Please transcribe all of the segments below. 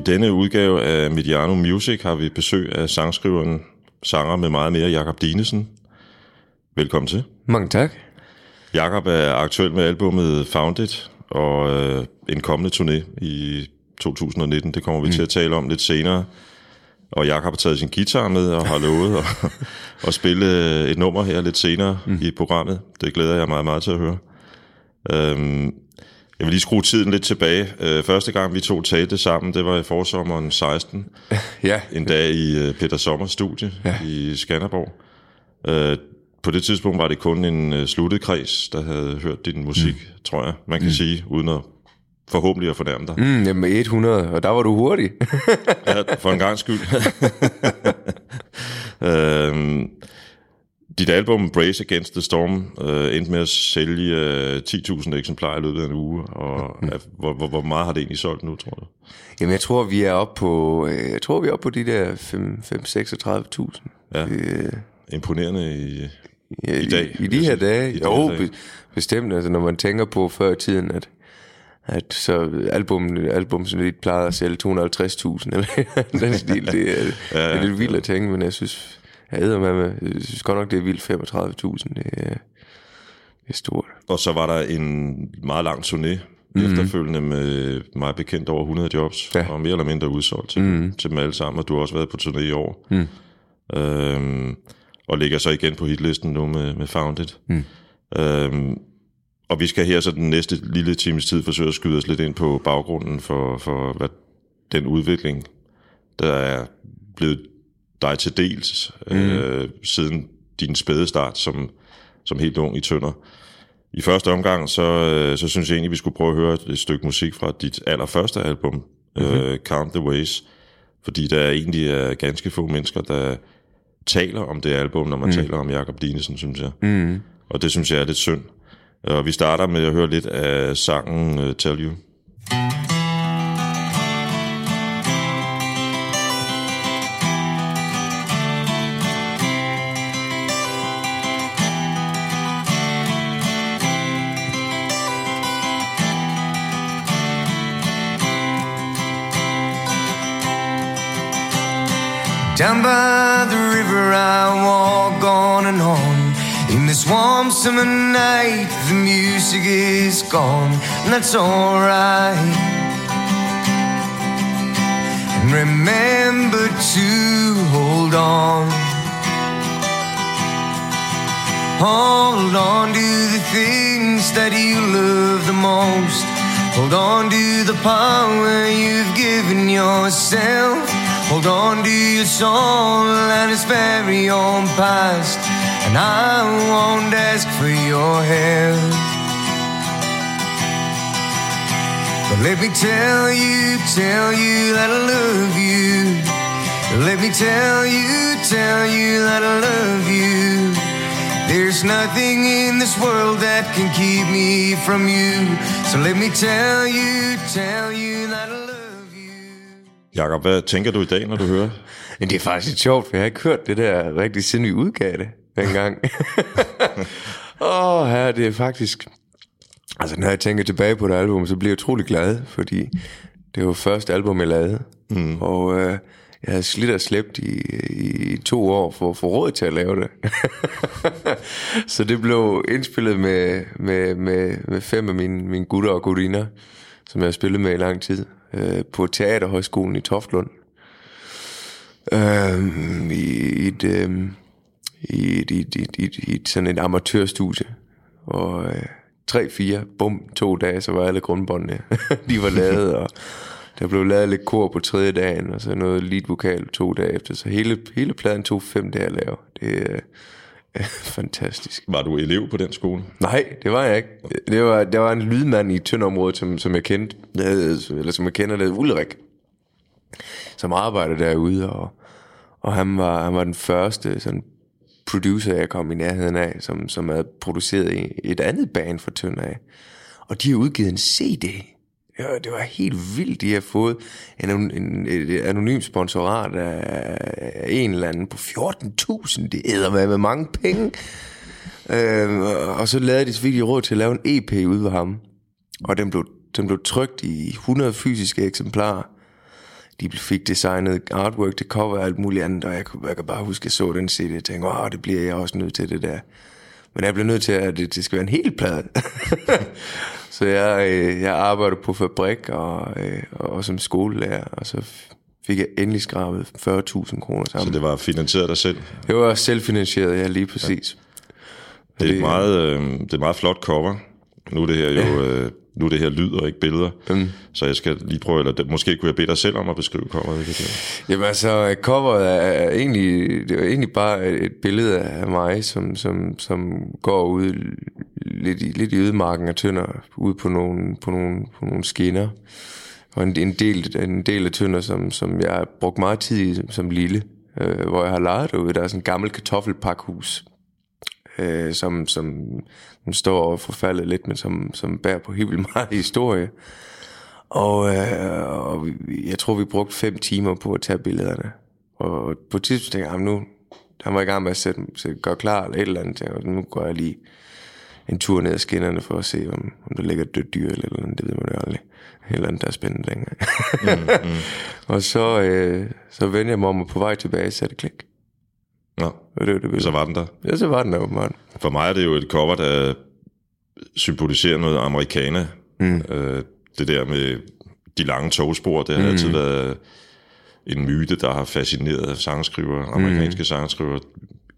I denne udgave af Mediano Music har vi besøg af sangskriveren, sanger med meget mere, Jakob Dinesen. Velkommen til. Mange tak. Jakob er aktuel med albumet Founded og øh, en kommende turné i 2019. Det kommer vi mm. til at tale om lidt senere. Og Jakob har taget sin guitar med og har lovet at, at spille et nummer her lidt senere mm. i programmet. Det glæder jeg mig meget til at høre. Øhm, jeg vil lige skrue tiden lidt tilbage. Øh, første gang vi to talte sammen, det var i forsommeren 16. Ja. En dag i øh, Peter Sommers studie ja. i Skanderborg. Øh, på det tidspunkt var det kun en øh, sluttet kreds, der havde hørt din musik, mm. tror jeg, man kan mm. sige, uden at forhåbentlig at fornærme dig. Mm, jamen 100, og der var du hurtig. ja, for en gang skyld. øhm, dit album Brace Against the Storm øh, endte med at sælge øh, 10.000 eksemplarer i løbet af en uge, og mm. hvor, hvor, hvor meget har det egentlig solgt nu, tror du? Jamen jeg tror, vi er oppe på, øh, jeg tror, vi er oppe på de der 5-36.000. Ja. Øh, Imponerende i, ja, i dag. I, i de her dage. I jo, dage. bestemt. Altså, når man tænker på før i tiden, at at så album, album som det plejede at sælge 250.000 eller den stil, det er, ja, ja, det er lidt vildt at tænke, men jeg synes, jeg med, jeg synes godt nok, det er vildt 35.000, det er, det er stort. Og så var der en meget lang turné mm-hmm. efterfølgende med meget bekendt over 100 jobs, ja. og mere eller mindre udsolgt til, mm-hmm. til dem alle sammen, og du har også været på turné i år. Mm. Øhm, og ligger så igen på hitlisten nu med, med Founded. Mm. Øhm, og vi skal her så den næste lille times tid forsøge at skyde os lidt ind på baggrunden for, for hvad, den udvikling, der er blevet dig til dels mm. øh, siden din spæde start som, som helt ung i Tønder. I første omgang, så, øh, så synes jeg egentlig, vi skulle prøve at høre et stykke musik fra dit allerførste album, mm-hmm. øh, Count the Ways, fordi der egentlig er ganske få mennesker, der taler om det album, når man mm. taler om Jakob Dinesen, synes jeg. Mm. Og det synes jeg er lidt synd. Og vi starter med at høre lidt af sangen uh, Tell You. Down by the river I walk on and on. In this warm summer night The music is gone And that's alright. And remember to hold on. Hold on to the things that you love the most. Hold on to the power you've given yourself Hold on to your soul and its very own past. And I won't ask for your help. But let me tell you, tell you that I love you. Let me tell you, tell you that I love you. There's nothing in this world that can keep me from you. So let me tell you, tell you that I love you. Jakob, hvad tænker du i dag, når du hører? Men det er faktisk lidt sjovt, for jeg har ikke hørt det der rigtig sindssyge udgave dengang. Åh, oh, her, det er faktisk... Altså, når jeg tænker tilbage på det album, så bliver jeg utrolig glad, fordi det var første album, jeg lavede. Mm. Og øh, jeg havde slidt og slæbt i, i to år for at få råd til at lave det. så det blev indspillet med, med, med, med fem af mine, mine gutter og gudiner, som jeg har spillet med i lang tid øh, på Teaterhøjskolen i Toftlund. Øh, i, et, øh, i, et, i, et, i, et, i, et, i et, sådan et amatørstudie. Og øh, tre, fire, bum, to dage, så var alle grundbåndene, de var lavet, og der blev lavet lidt kor på tredje dagen, og så noget lead vokal to dage efter, så hele, hele pladen tog fem dage at lave. Det, øh, Fantastisk. Var du elev på den skole? Nej, det var jeg ikke. Det var, der var en lydmand i et område, som, som jeg kendte, eller som jeg kender, der Ulrik, som arbejder derude, og, og han, var, han var den første sådan, producer, jeg kom i nærheden af, som, som havde produceret et andet band for Tønder af. Og de har udgivet en CD Ja, det var helt vildt, de har fået en, en, et anonym sponsorat af en eller anden på 14.000. Det æder med, med mange penge. Øh, og så lavede de selvfølgelig råd til at lave en EP ud ved ham. Og den blev, den blev trygt i 100 fysiske eksemplarer. de fik designet artwork til cover og alt muligt andet, og jeg, jeg kan bare huske, at jeg så den CD og tænkte, åh, det bliver jeg også nødt til det der. Men jeg blev nødt til, at det, det skal være en hel plade. så jeg, øh, jeg arbejder på fabrik og, øh, og som skolelærer, og så fik jeg endelig skrabet 40.000 kroner sammen. Så det var finansieret dig selv? Det var selvfinansieret, ja, lige præcis. Ja. Det, er meget, øh, det er meget flot cover. Nu er det her jo... Øh, nu er det her lyd og ikke billeder, mm. så jeg skal lige prøve, eller måske kunne jeg bede dig selv om at beskrive coveret. Ikke? Jamen altså, coveret er egentlig, det er egentlig bare et billede af mig, som, som, som går ud lidt i, lidt i ødemarken og tønder, ud på nogle, på nogle, på nogle skinner. Og en, en, del, en del af tønder, som, som jeg har brugt meget tid i som lille, øh, hvor jeg har lejet derude. Der er sådan en gammel kartoffelpakhus, øh, som, som, som står og forfaldet lidt, men som, som bærer på helt vildt meget historie. Og, øh, og jeg tror, vi brugte fem timer på at tage billederne. Og på et tidspunkt tænkte jeg, nu han var i gang med at sætte, sætte, gøre klar eller et eller andet. Og nu går jeg lige en tur ned ad skinnerne for at se, om, om der ligger et dødt dyr eller, eller andet. Det ved man jo aldrig. Et eller andet, der er spændende længere. mm, mm. og så, øh, så vendte jeg mig om, og på vej tilbage satte klik. Ja, og det, det, det, så var den der. Ja, så var den der åbenbart. For mig er det jo et cover, der symboliserer noget amerikaner. Mm. Øh, det der med de lange togspor, det har mm. altid været en myte, der har fascineret sangskriver, amerikanske mm. sangskriver.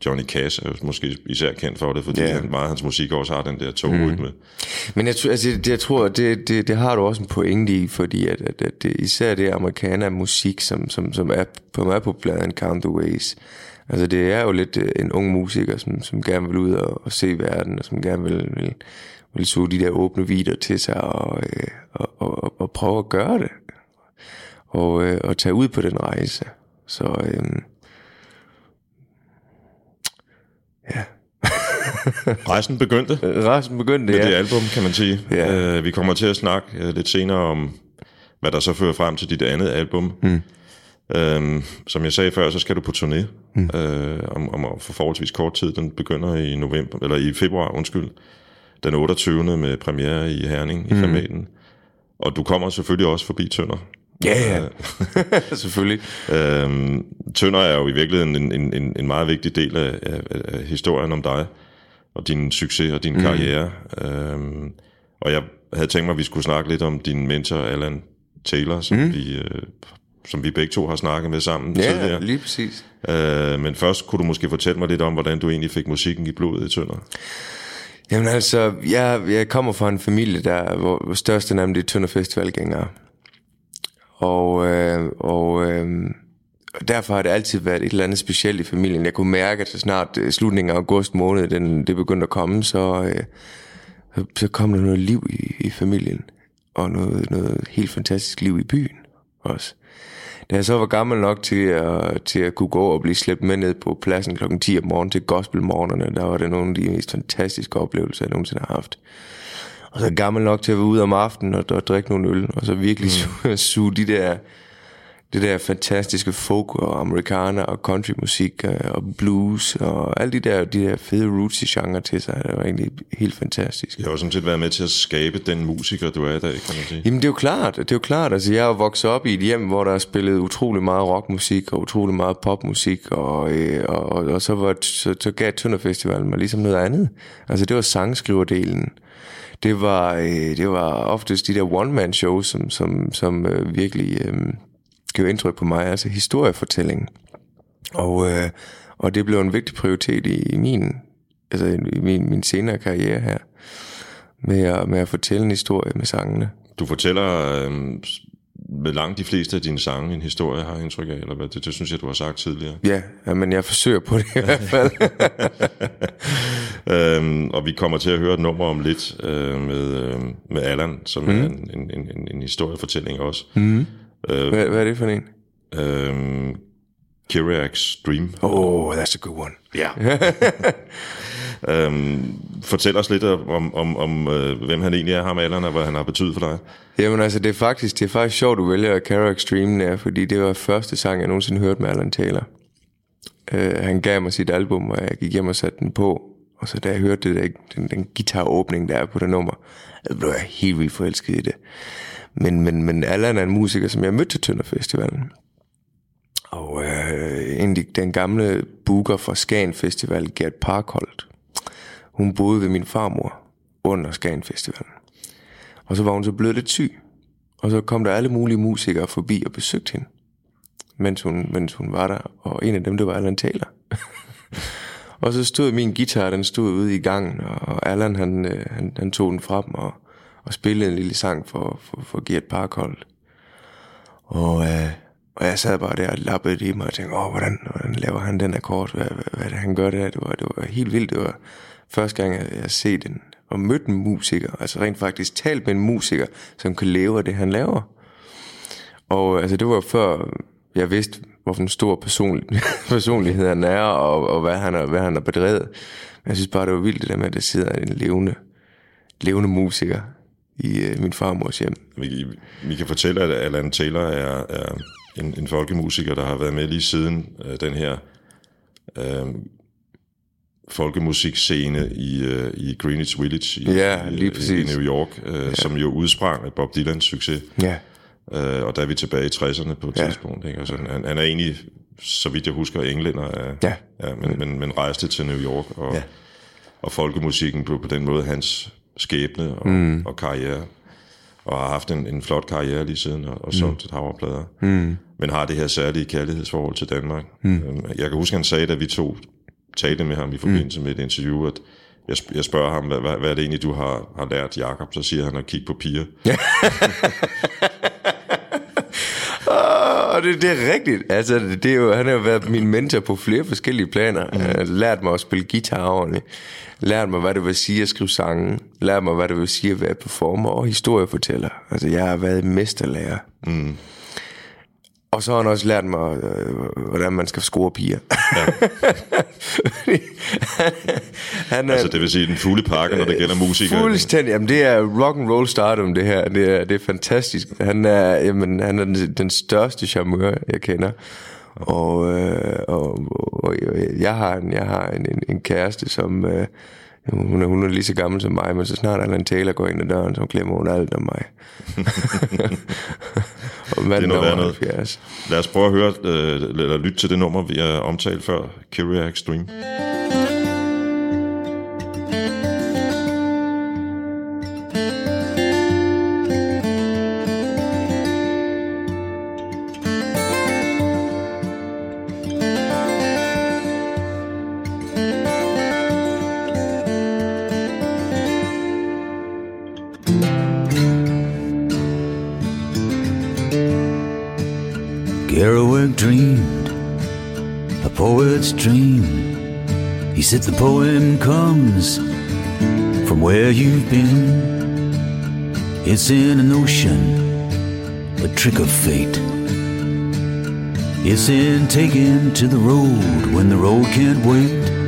Johnny Cash er jo måske især kendt for det, fordi yeah. han, meget af hans musik også har den der togrytme. Mm. Men jeg, altså, det, jeg tror, det, det, det har du også en pointe i, fordi at, at, at det, især det amerikaner musik, som, som, som er på mig på pladen Count the Ways, Altså det er jo lidt øh, en ung musiker, som, som gerne vil ud og, og se verden, og som gerne vil, vil, vil suge de der åbne vider til sig og, øh, og, og, og prøve at gøre det. Og, øh, og tage ud på den rejse. Så øh, ja. Rejsen begyndte. Rejsen begyndte, med ja. det album, kan man sige. Ja. Uh, vi kommer til at snakke uh, lidt senere om, hvad der så fører frem til dit andet album. Mm. Øhm, som jeg sagde før, så skal du på turné mm. øh, om, om for forholdsvis kort tid. Den begynder i november eller i februar, undskyld. Den 28. med premiere i Herning i mm. familien. Og du kommer selvfølgelig også forbi Tønder. Ja, ja. selvfølgelig. øhm, Tønder er jo i virkeligheden en, en, en, en meget vigtig del af, af, af historien om dig, og din succes og din mm. karriere. Øhm, og jeg havde tænkt mig, at vi skulle snakke lidt om din mentor, Allan Taylor, som mm. vi øh, som vi begge to har snakket med sammen ja, tidligere. Ja, lige præcis. Øh, men først kunne du måske fortælle mig lidt om, hvordan du egentlig fik musikken i blodet i Tønder. Jamen altså, jeg, jeg kommer fra en familie, der, hvor største navn det er Tønder Festivalgængere. Og, øh, og øh, derfor har det altid været et eller andet specielt i familien. Jeg kunne mærke, at så snart øh, slutningen af august måned, den, det begyndte at komme, så, øh, så kom der noget liv i, i familien. Og noget, noget helt fantastisk liv i byen også. Da jeg så var gammel nok til at, til at kunne gå og blive slæbt med ned på pladsen klokken 10 om morgenen til gospelmorgenerne, der var det nogle af de mest fantastiske oplevelser, jeg nogensinde har haft. Og så gammel nok til at være ude om aftenen og, og drikke nogle øl, og så virkelig mm. suge de der det der fantastiske folk og amerikaner og countrymusik øh, og blues og alle de der, de der fede rootsy genre til sig. Det var egentlig helt fantastisk. Jeg har jo sådan set været med til at skabe den musiker, du er i dag, kan man sige. Jamen det er jo klart, det er jo klart. Altså jeg er vokset op i et hjem, hvor der er spillet utrolig meget rockmusik og utrolig meget popmusik og, øh, og, og, og så, var, så, så gav Tønder Festival mig ligesom noget andet. Altså det var sangskriverdelen det var, øh, det var oftest de der one-man-shows, som, som, som øh, virkelig øh, gjorde indtryk på mig, altså historiefortællingen. Og, øh, og det blev en vigtig prioritet i, i min, altså i min, min senere karriere her, med at, med at fortælle en historie med sangene. Du fortæller øh, med langt de fleste af dine sange en historie, har jeg indtryk af, eller hvad? Det, det synes jeg, du har sagt tidligere. Ja, ja men jeg forsøger på det i hvert fald. øhm, og vi kommer til at høre et nummer om lidt øh, med, øh, med Allan, som mm. er en, en, en, en historiefortælling også. Mm. Øh, hvad, hvad er det for en? Øh, Kiriak's Dream. Oh, that's a good one. Ja. øhm, fortæl os lidt om, om, om øh, hvem han egentlig er, ham alderen, og hvad han har betydet for dig. Jamen altså, det er faktisk, det er faktisk sjovt, du vælger Kiriak's Dream, der, fordi det var første sang, jeg nogensinde hørte med Alan Taylor. Uh, han gav mig sit album, og jeg gik hjem og satte den på. Og så da jeg hørte det, der, den, den guitaråbning, der er på det nummer, så blev jeg helt vildt forelsket i det. Men, men, men Allan er en musiker, som jeg mødte til Tønder Festivalen. Og øh, egentlig den gamle booker fra Skagen Festival, Gert Parkholdt, hun boede ved min farmor under Skagen Festivalen. Og så var hun så blevet lidt syg. Og så kom der alle mulige musikere forbi og besøgte hende, mens hun, mens hun var der. Og en af dem, det var Allan Taylor. og så stod min guitar, den stod ude i gangen, og Allan, han, øh, han, han tog den frem og, og spillede en lille sang for, for, for Gert Parkholdt. Og, øh, og jeg sad bare der og lappede i mig og tænkte, åh, hvordan, hvordan laver han den akkord? Hvad, hvad, hvad det, han gør der? Det var, det var helt vildt. Det var første gang, jeg, jeg set den og mødt en musiker, altså rent faktisk talt med en musiker, som kan leve af det, han laver. Og altså, det var før jeg vidste, hvorfor en stor personlig, personlighed han er, og, og hvad, han er, hvad han har bedrevet. Men jeg synes bare, det var vildt det der med, at der sidder en levende, levende musiker i øh, min farmors hjem. Vi, vi kan fortælle, at Alan Taylor er, er en, en folkemusiker, der har været med lige siden øh, den her øh, folkemusikscene i, øh, i Greenwich Village i, ja, lige præcis. i New York, øh, ja. som jo udsprang af Bob Dylans succes. Ja. Øh, og der er vi tilbage i 60'erne på et ja. tidspunkt. Ikke? Altså, han, han er egentlig, så vidt jeg husker, englænder, af, ja. Ja, men, men, men rejste til New York, og, ja. og folkemusikken blev på den måde hans skæbne og, mm. og karriere og har haft en, en flot karriere lige siden, og, og solgt mm. et havreplader. Mm. Men har det her særlige kærlighedsforhold til Danmark. Mm. Øhm, jeg kan huske, han sagde, da vi to talte med ham i forbindelse mm. med et interview, at jeg, jeg spørger ham, hvad, hvad, hvad er det egentlig, du har, har lært, Jakob? Så siger han at kigge på piger. det, det er rigtigt. Altså, det er jo, han har jo været min mentor på flere forskellige planer. Mm. Lært mig at spille guitar ordentligt. Lært mig, hvad det vil sige at skrive sange. Lært mig, hvad det vil sige at være performer og historiefortæller. Altså, jeg har været mesterlærer. Mm. Og så har han også lært mig, øh, hvordan man skal score piger. Ja. han er, altså det vil sige den fulde pakke, når det gælder musikere. Fuldstændig. Jamen det er rock and roll stardom det her. Det er, det er fantastisk. Han er, jamen, han er den, den største charmeur, jeg kender. Og, øh, og, og jeg har en, jeg har en, en, en kæreste, som... Øh, hun er, hun er lige så gammel som mig, men så snart Alan Taylor går ind ad døren, så glemmer hun alt om mig. og det er noget noget. Lad os prøve at høre, øh, eller lytte til det nummer, vi har omtalt før, Kyria Extreme. Said the poem comes from where you've been. It's in an ocean, a trick of fate. It's in taking to the road when the road can't wait.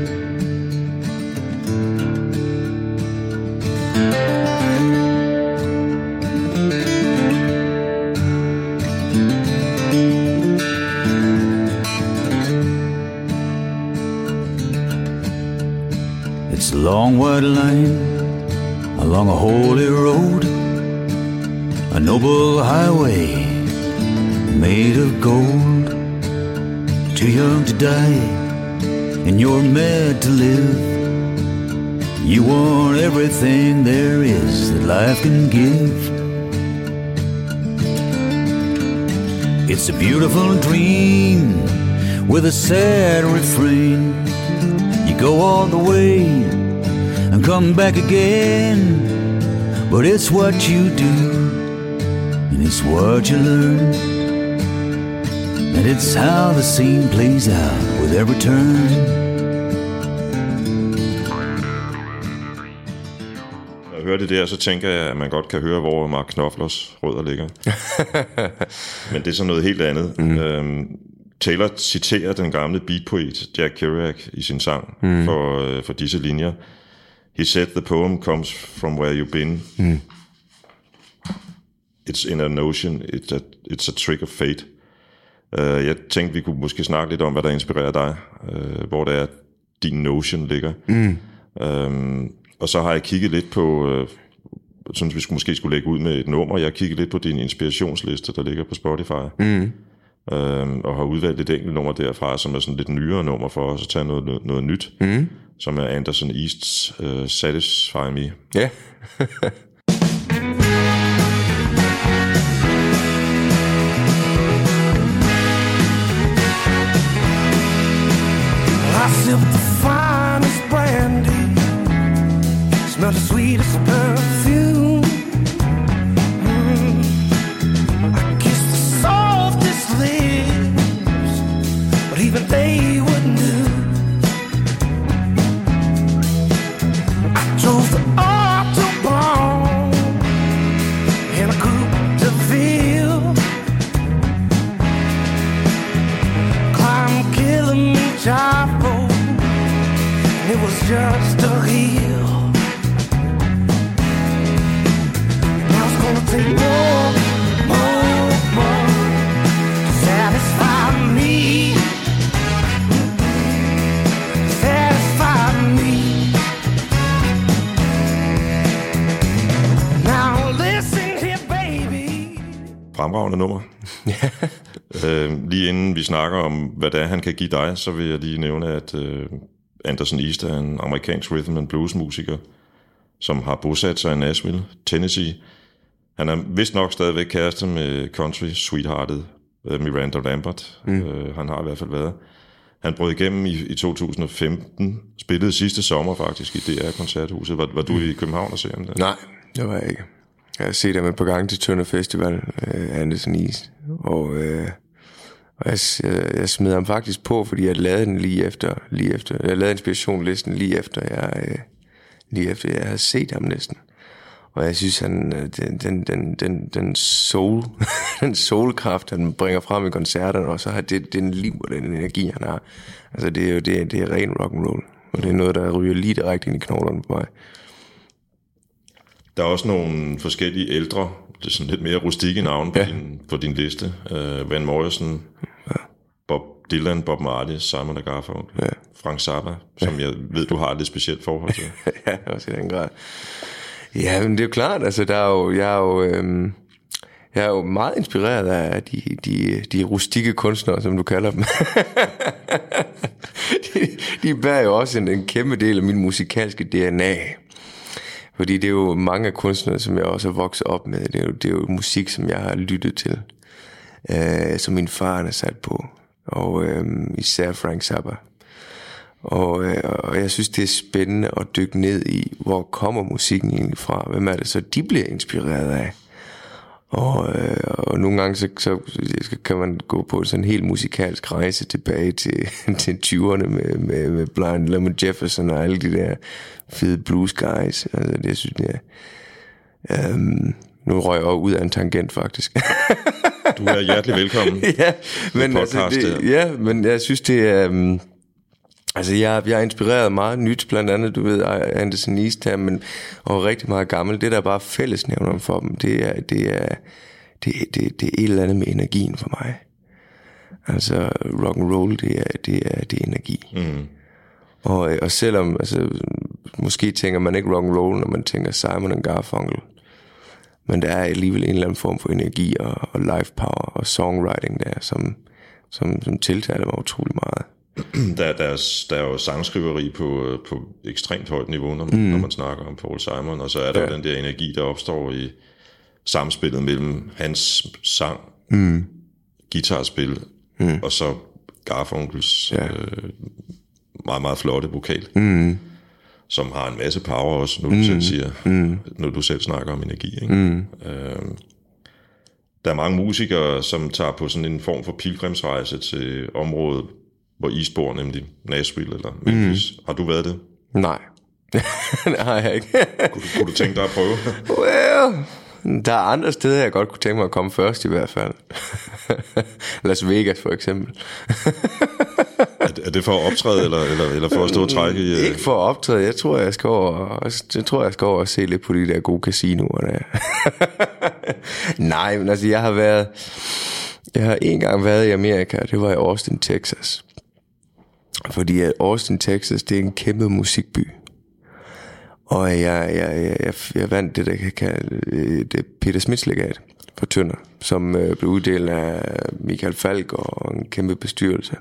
Sad refrain. You go all the way and come back again. But it's what you do, and it's what you learn. And it's how the scene plays out with every turn. Hører det der, så tænker jeg, at man godt kan høre, hvor Mark Knopflers rødder ligger. Men det er så noget helt andet. Mm. Øhm, Taylor citerer den gamle beatpoet Jack Kerouac i sin sang mm. for, øh, for disse linjer. He said the poem comes from where you've been. Mm. It's in a notion. It's a, it's a trick of fate. Uh, jeg tænkte, vi kunne måske snakke lidt om, hvad der inspirerer dig. Uh, hvor det er, din notion ligger. Mm. Um, og så har jeg kigget lidt på uh, synes, vi skulle, måske skulle lægge ud med et nummer. Jeg kiggede lidt på din inspirationsliste, der ligger på Spotify. Mm. Øhm, og har udvalgt et enkelt nummer derfra, som er sådan lidt nyere nummer for os at tage noget, noget, noget nyt. Mm. Som er Anderson East's uh, Satisfy Me. Ja. Yeah. I sipped the finest brandy, smelled the sweetest perfume. Even they wouldn't do. I the a. Climb Kilimanjaro, it was just a hill. Now it's gonna take more, Fremragende nummer. øh, lige inden vi snakker om, hvad det er, han kan give dig, så vil jeg lige nævne, at øh, Anderson East er en amerikansk rhythm and blues musiker, som har bosat sig i Nashville, Tennessee. Han er vist nok stadigvæk kæreste med country sweetheartet øh, Miranda Lambert. Mm. Øh, han har i hvert fald været. Han brød igennem i, i 2015, spillede sidste sommer faktisk i DR-koncerthuset. Var, var du i København og se ham der? Nej, det var jeg ikke. Jeg har set ham et par gange til Tønder Festival, øh, Andersen Is, og, øh, og jeg, jeg, jeg smed ham faktisk på, fordi jeg lavede den lige efter, lige efter jeg lavede inspirationlisten lige efter, jeg, øh, lige efter jeg havde set ham næsten. Og jeg synes, han, øh, den, den, den, den, den, soul, den soulkraft, han bringer frem i koncerterne, og så har det den liv og den energi, han har. Altså, det er jo det, det er ren rock and roll. Og det er noget, der ryger lige direkte ind i knoglerne på mig. Der er også nogle forskellige ældre, det er sådan lidt mere rustikke navne på, Ja. din, på din liste. Uh, Van Morrison, Bob Dylan, Bob Marley, Simon Garfunkel, Ja. Frank Zappa, som jeg ved, du har et lidt specielt forhold til. ja, også i den grad. Ja, men det er jo klart, altså der er jo, jeg er jo, øhm, jeg er jo meget inspireret af de, de, de rustikke kunstnere, som du kalder dem. de, de bærer jo også en, en kæmpe del af min musikalske DNA. Fordi det er jo mange af kunstnere, som jeg også er vokset op med. Det er jo, det er jo musik, som jeg har lyttet til. Øh, som min far har sat på. Og øh, især Frank Zappa. Og, øh, og jeg synes, det er spændende at dykke ned i, hvor kommer musikken egentlig fra? Hvem er det så, de bliver inspireret af? Og, øh, og nogle gange så, så kan man gå på sådan en helt musikalsk rejse tilbage til, til 20'erne med, med, med Blind Lemon Jefferson og alle de der fede blues guys. Altså, det synes jeg... Øhm, nu røg jeg ud af en tangent, faktisk. Du er hjertelig velkommen. ja, men, altså, det, ja, men jeg synes, det er... Um, altså, jeg, jeg er inspireret meget nyt, blandt andet, du ved, Anderson East men, og rigtig meget gammel. Det, der er bare fællesnævner for dem, det er, det er, det, det, det er et eller andet med energien for mig. Altså, rock and roll, det er, det er, det er energi. Mm. Og, og selvom, altså, måske tænker man ikke rock and roll, når man tænker Simon and Garfunkel. Men der er alligevel en eller anden form for energi og, og life power og songwriting der, som, som, som tiltaler mig utrolig meget. Der, der, er, der er jo sangskriveri på, øh, på ekstremt højt niveau, når, mm. når man snakker om Paul Simon, og så er der ja. den der energi, der opstår i samspillet mellem hans sang, mm. guitarspil, mm. og så Garfunkels Ja. øh, meget, meget flotte vokal, mm. som har en masse power også, når du mm. selv siger, mm. når du selv snakker om energi. Ikke? Mm. Øh, der er mange musikere, som tager på sådan en form for pilgrimsrejse til området, hvor I bor, nemlig Nashville eller Memphis. Mm. Har du været det? Nej. det har jeg ikke. Kunne du, kunne du tænke dig at prøve? well, der er andre steder, jeg godt kunne tænke mig at komme først i hvert fald. Las Vegas for eksempel. er, det- er det for at optræde, eller, eller, eller for at stå og trække i... øh, Ikke for at optræde. Jeg tror, jeg skal over, jeg tror, jeg skal over og se lidt på de der gode casinoer der. Nej, men altså, jeg har været... Jeg har en gang været i Amerika, det var i Austin, Texas. Fordi at Austin, Texas, det er en kæmpe musikby. Og jeg, jeg, jeg, jeg, vandt det, der kan kalde øh, det Peter Smiths legat for Tønder, som øh, blev uddelt af Michael Falk og en kæmpe bestyrelse,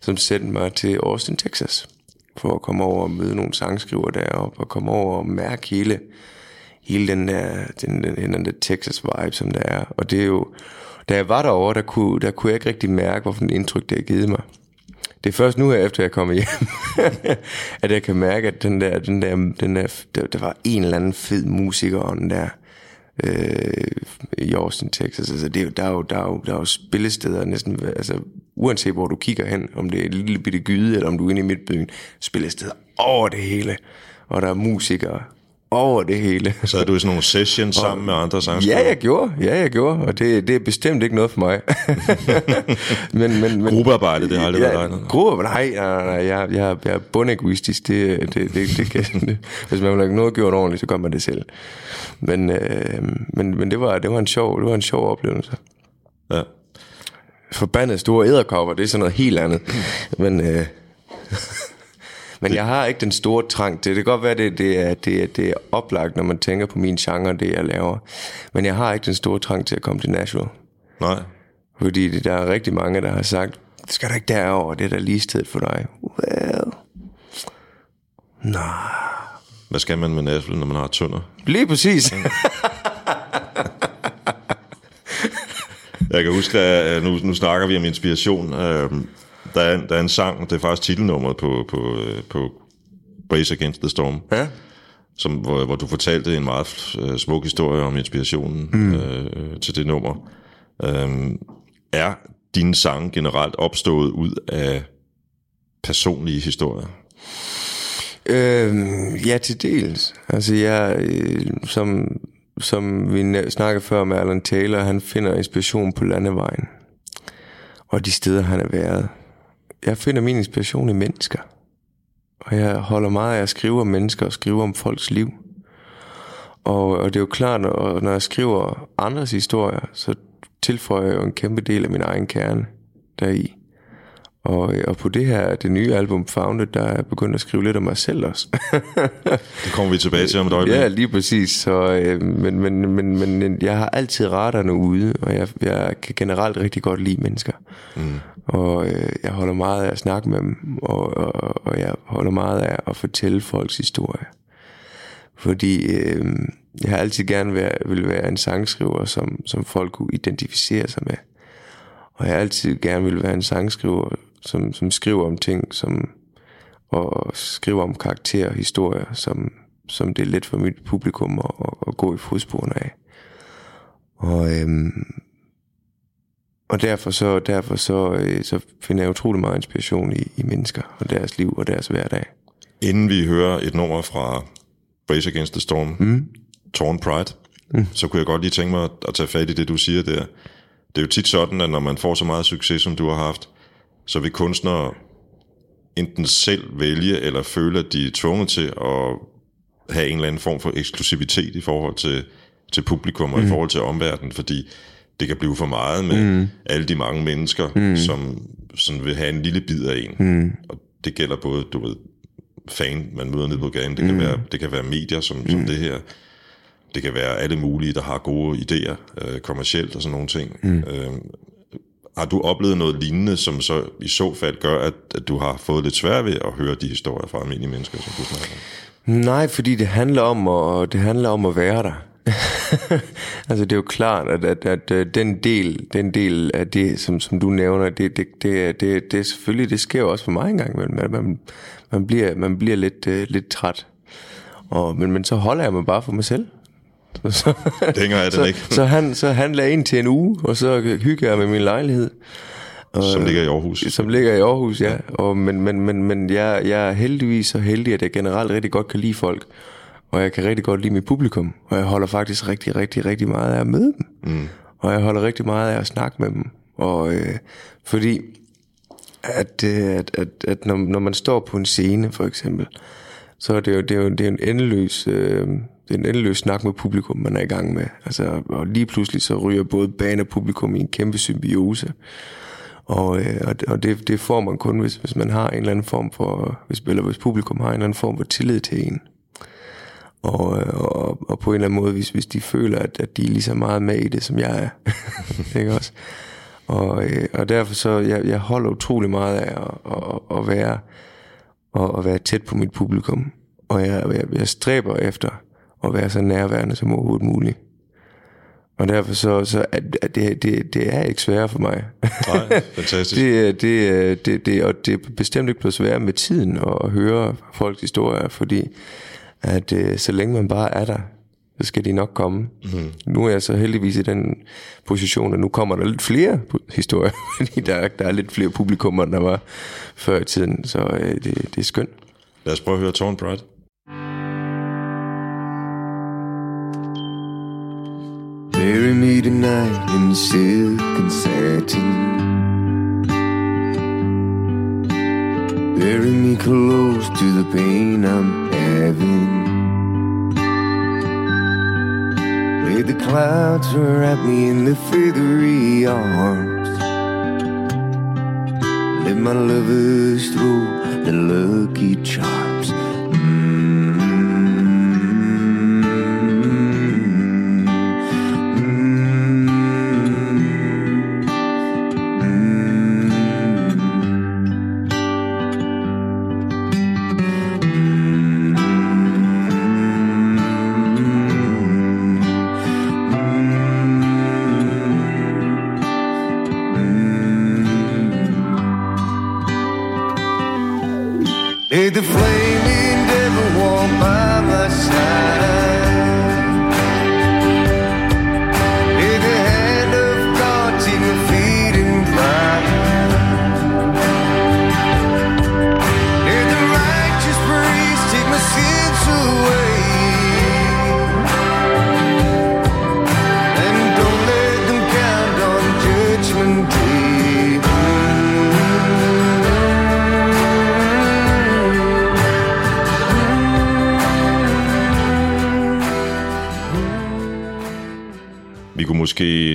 som sendte mig til Austin, Texas, for at komme over og møde nogle sangskriver deroppe, og komme over og mærke hele, hele den der, den, den, den der Texas vibe, som der er. Og det er jo, da jeg var derovre, der kunne, der kunne jeg ikke rigtig mærke, hvorfor indtryk det har givet mig. Det er først nu her, efter jeg er kommet hjem, at jeg kan mærke, at den der, den der, den der, der, der var en eller anden fed musiker, og den der, øh, i Austin, Texas. Altså, det der, er jo, der, er jo, der er jo spillesteder næsten, altså, uanset hvor du kigger hen, om det er et lille bitte gyde, eller om du er inde i midtbyen, spillesteder over det hele. Og der er musikere over det hele. Så er du sådan nogle sessions sammen med andre sangskrivere? Ja, jeg gjorde. Ja, jeg gjorde. Og det, det er bestemt ikke noget for mig. men, men, men, Gruppearbejde, det har aldrig været dig ja. Gruppe, nej, nej, nej, nej, jeg, jeg, jeg er bundegoistisk. Det, det, det, det kan, det, hvis man vil have noget gjort ordentligt, så gør man det selv. Men, øh, men, men det, var, det, var en sjov, det var en sjov oplevelse. Ja. Forbandet store æderkopper, det er sådan noget helt andet. Men, øh, men jeg har ikke den store trang til det. Det kan godt være, det, det, er, det, er, det er oplagt, når man tænker på min genre, det jeg laver. Men jeg har ikke den store trang til at komme til Nashville. Nej. Fordi det, der er rigtig mange, der har sagt, det skal du ikke derover, det er da lige stedet for dig. Well, nej. Hvad skal man med Nashville, når man har tønder? Lige præcis. Jeg kan huske, at nu, nu snakker vi om inspiration. Der er, en- der er en sang, det er faktisk titelnummeret på, på, øh, på Brace Against the Storm, ja. som, hvor, hvor du fortalte en meget øh, smuk historie om inspirationen mm. øh, til det nummer. Øhm, er dine sange generelt opstået ud af personlige historier? Øhm, ja, til dels. Altså, jeg, øh, som, som vi snakkede før med Alan Taylor, han finder inspiration på landevejen. Og de steder, han er været. Jeg finder min inspiration i mennesker. Og jeg holder meget af at skrive om mennesker og skrive om folks liv. Og, og det er jo klart, når, når jeg skriver andres historier, så tilføjer jeg jo en kæmpe del af min egen kerne deri. Og, og på det her, det nye album Founded, der er jeg begyndt at skrive lidt om mig selv også. Det kommer vi tilbage til om et øjeblik. ja, lige præcis. Så, øh, men, men, men, men jeg har altid raderne ude, og jeg, jeg kan generelt rigtig godt lide mennesker. Mm. Og øh, jeg holder meget af at snakke med dem, og, og, og jeg holder meget af at fortælle folks historie. Fordi øh, jeg har altid gerne være, vil være en sangskriver, som, som folk kunne identificere sig med. Og jeg har altid gerne vil være en sangskriver, som, som skriver om ting, som, og skriver om karakterer og historier, som, som det er let for mit publikum at, at, at gå i fodsporene af. Og, øhm, og derfor så, derfor så, øh, så finder jeg utrolig meget inspiration i, i mennesker og deres liv og deres hverdag. Inden vi hører et nummer fra Brace Against the Storm, mm. Torn Pride, mm. så kunne jeg godt lige tænke mig at tage fat i det, du siger der. Det er jo tit sådan, at når man får så meget succes, som du har haft, så vil kunstnere enten selv vælge eller føle, at de er tvunget til at have en eller anden form for eksklusivitet i forhold til, til publikum og mm. i forhold til omverdenen, fordi det kan blive for meget med mm. alle de mange mennesker, mm. som sådan vil have en lille bid af en. Mm. Og det gælder både, du ved, fan, man møder nede på gaden. Det kan, være, det kan være medier som, mm. som det her. Det kan være alle mulige, der har gode idéer, øh, kommercielt og sådan nogle ting. Mm. Øh, har du oplevet noget lignende, som så i så fald gør, at, at du har fået lidt svært ved at høre de historier fra almindelige mennesker, som du snakker om? Nej, fordi det handler om at, det handler om at være der. altså det er jo klart, at, at, at, at den del, den del af det, som, som du nævner, det, det, det, det, det er selvfølgelig, det sker jo også for mig engang, men man, man, man bliver, man bliver lidt, uh, lidt træt. Og, men, men så holder jeg mig bare for mig selv. Så, hænger af den så, ikke. så, han, så handler jeg ind til en uge, og så hygger jeg med min lejlighed. som ligger i Aarhus. Som ligger i Aarhus, ja. Og, men men, men, men jeg, jeg er heldigvis så heldig, at jeg generelt rigtig godt kan lide folk. Og jeg kan rigtig godt lide mit publikum. Og jeg holder faktisk rigtig, rigtig, rigtig meget af at møde dem. Mm. Og jeg holder rigtig meget af at snakke med dem. Og øh, fordi, at, øh, at, at, at når, når man står på en scene, for eksempel, så er det jo, det er jo, det er en endeløs... Øh, det er en endeløs snak med publikum, man er i gang med. Altså, og lige pludselig så ryger både bane og publikum i en kæmpe symbiose. Og, øh, og, det, det får man kun, hvis, hvis man har en eller anden form for, hvis, eller hvis publikum har en eller anden form for tillid til en. Og, øh, og, og på en eller anden måde, hvis, hvis de føler, at, at de er lige så meget med i det, som jeg er. ikke også? Og, øh, og derfor så, jeg, jeg holder utrolig meget af at, at, at være og at være tæt på mit publikum. Og jeg, jeg, jeg stræber efter at være så nærværende som overhovedet muligt. Og derfor så, så at, at det, det, det er ikke sværere for mig. Nej, fantastisk. det, er- det, er- det, det, og det er bestemt ikke blevet sværere med tiden at, høre folks historier, fordi at øh, så længe man bare er der, så skal de nok komme. Mm. Nu er jeg så heldigvis i den position, at nu kommer der lidt flere historier, fordi der, er- der er lidt flere publikummer, end der var før i tiden, så øh, det, det er skønt. Lad os prøve at høre Torn Pride. Bury me tonight in silk and satin. Bury me close to the pain I'm having. Let the clouds wrap me in the feathery arms. Let my lovers throw the lucky charms.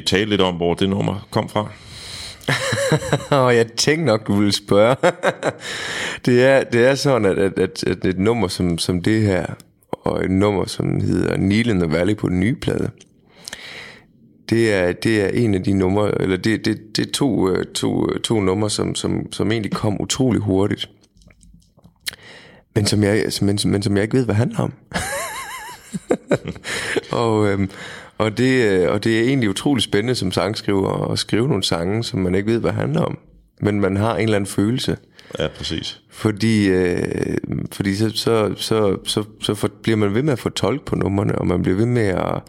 Tale lidt om, hvor det nummer kom fra. Og jeg tænkte nok, du ville spørge. det, er, det er sådan, at, at, at, at et nummer som, som det her, og et nummer, som hedder Neil in the Valley på den nye plade, det er, det er en af de numre, eller det, det, det er to, øh, to, øh, to numre, som, som, som egentlig kom utrolig hurtigt. Men som jeg, men, men som jeg ikke ved, hvad handler om. og, øhm, og, det, øh, og det er egentlig utrolig spændende som sangskriver at skrive nogle sange, som man ikke ved, hvad handler om. Men man har en eller anden følelse. Ja, præcis. Fordi, øh, fordi så, så, så, så, så for, bliver man ved med at få tolk på numrene, og man bliver ved med at,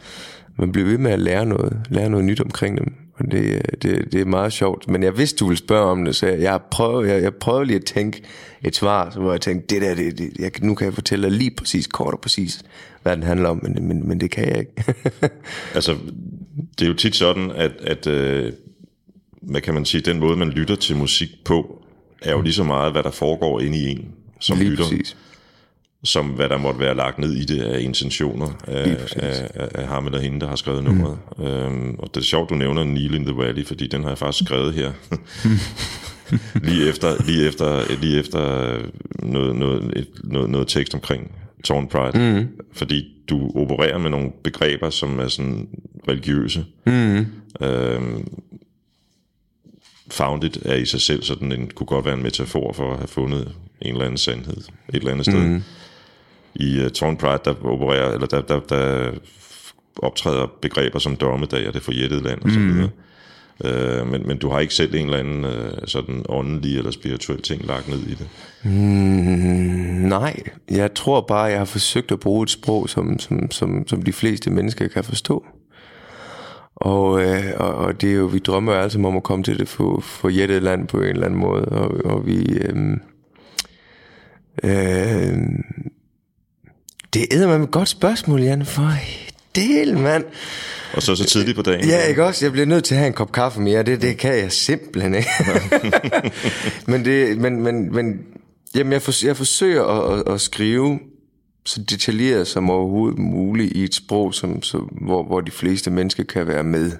man bliver ved med at lære noget, lære noget nyt omkring dem. Og det, det, det er meget sjovt. Men jeg vidste, du ville spørge om det, så jeg, prøver, jeg, jeg prøver lige at tænke et svar, så hvor jeg tænkte, det der, det, det, jeg, nu kan jeg fortælle dig lige præcis, kort og præcis, hvad den handler om, men, men, men det kan jeg ikke. Altså, det er jo tit sådan, at, at øh, hvad kan man sige, den måde, man lytter til musik på, er jo lige så meget, hvad der foregår inde i en som lige lytter, præcis. Som hvad der måtte være lagt ned i det af intentioner af, af, af, af ham eller hende, der har skrevet nummeret. Mm. Øhm, og det er sjovt, du nævner Neil in the Valley, fordi den har jeg faktisk skrevet her. lige efter, lige efter, lige efter noget, noget, et, noget, noget tekst omkring Torn Pride. Mm. Fordi du opererer med nogle begreber, som er sådan religiøse. Mm. Øhm, founded er i sig selv sådan en, kunne godt være en metafor for at have fundet en eller anden sandhed et eller andet sted. Mm. I uh, Torn Pride, der opererer, eller der, der, der optræder begreber som dommedag og det forjættede land og så videre. Øh, men, men du har ikke selv en eller anden øh, sådan åndelig eller spirituel ting lagt ned i det. Nej, jeg tror bare, jeg har forsøgt at bruge et sprog, som, som, som, som de fleste mennesker kan forstå. Og, øh, og, og det er jo, vi drømmer alle sammen om at komme til det for, for jættet land på en eller anden måde, og, og vi... Øh, øh, det er med et godt spørgsmål, Jan, for del, mand. Og så så tidligt på dagen. Ja, ikke også? Jeg bliver nødt til at have en kop kaffe mere. Det, det kan jeg simpelthen ikke. men, det, men, men, men jamen, jeg, for, jeg forsøger at, at, at skrive så detaljeret som overhovedet muligt i et sprog, som, som, hvor, hvor de fleste mennesker kan være med.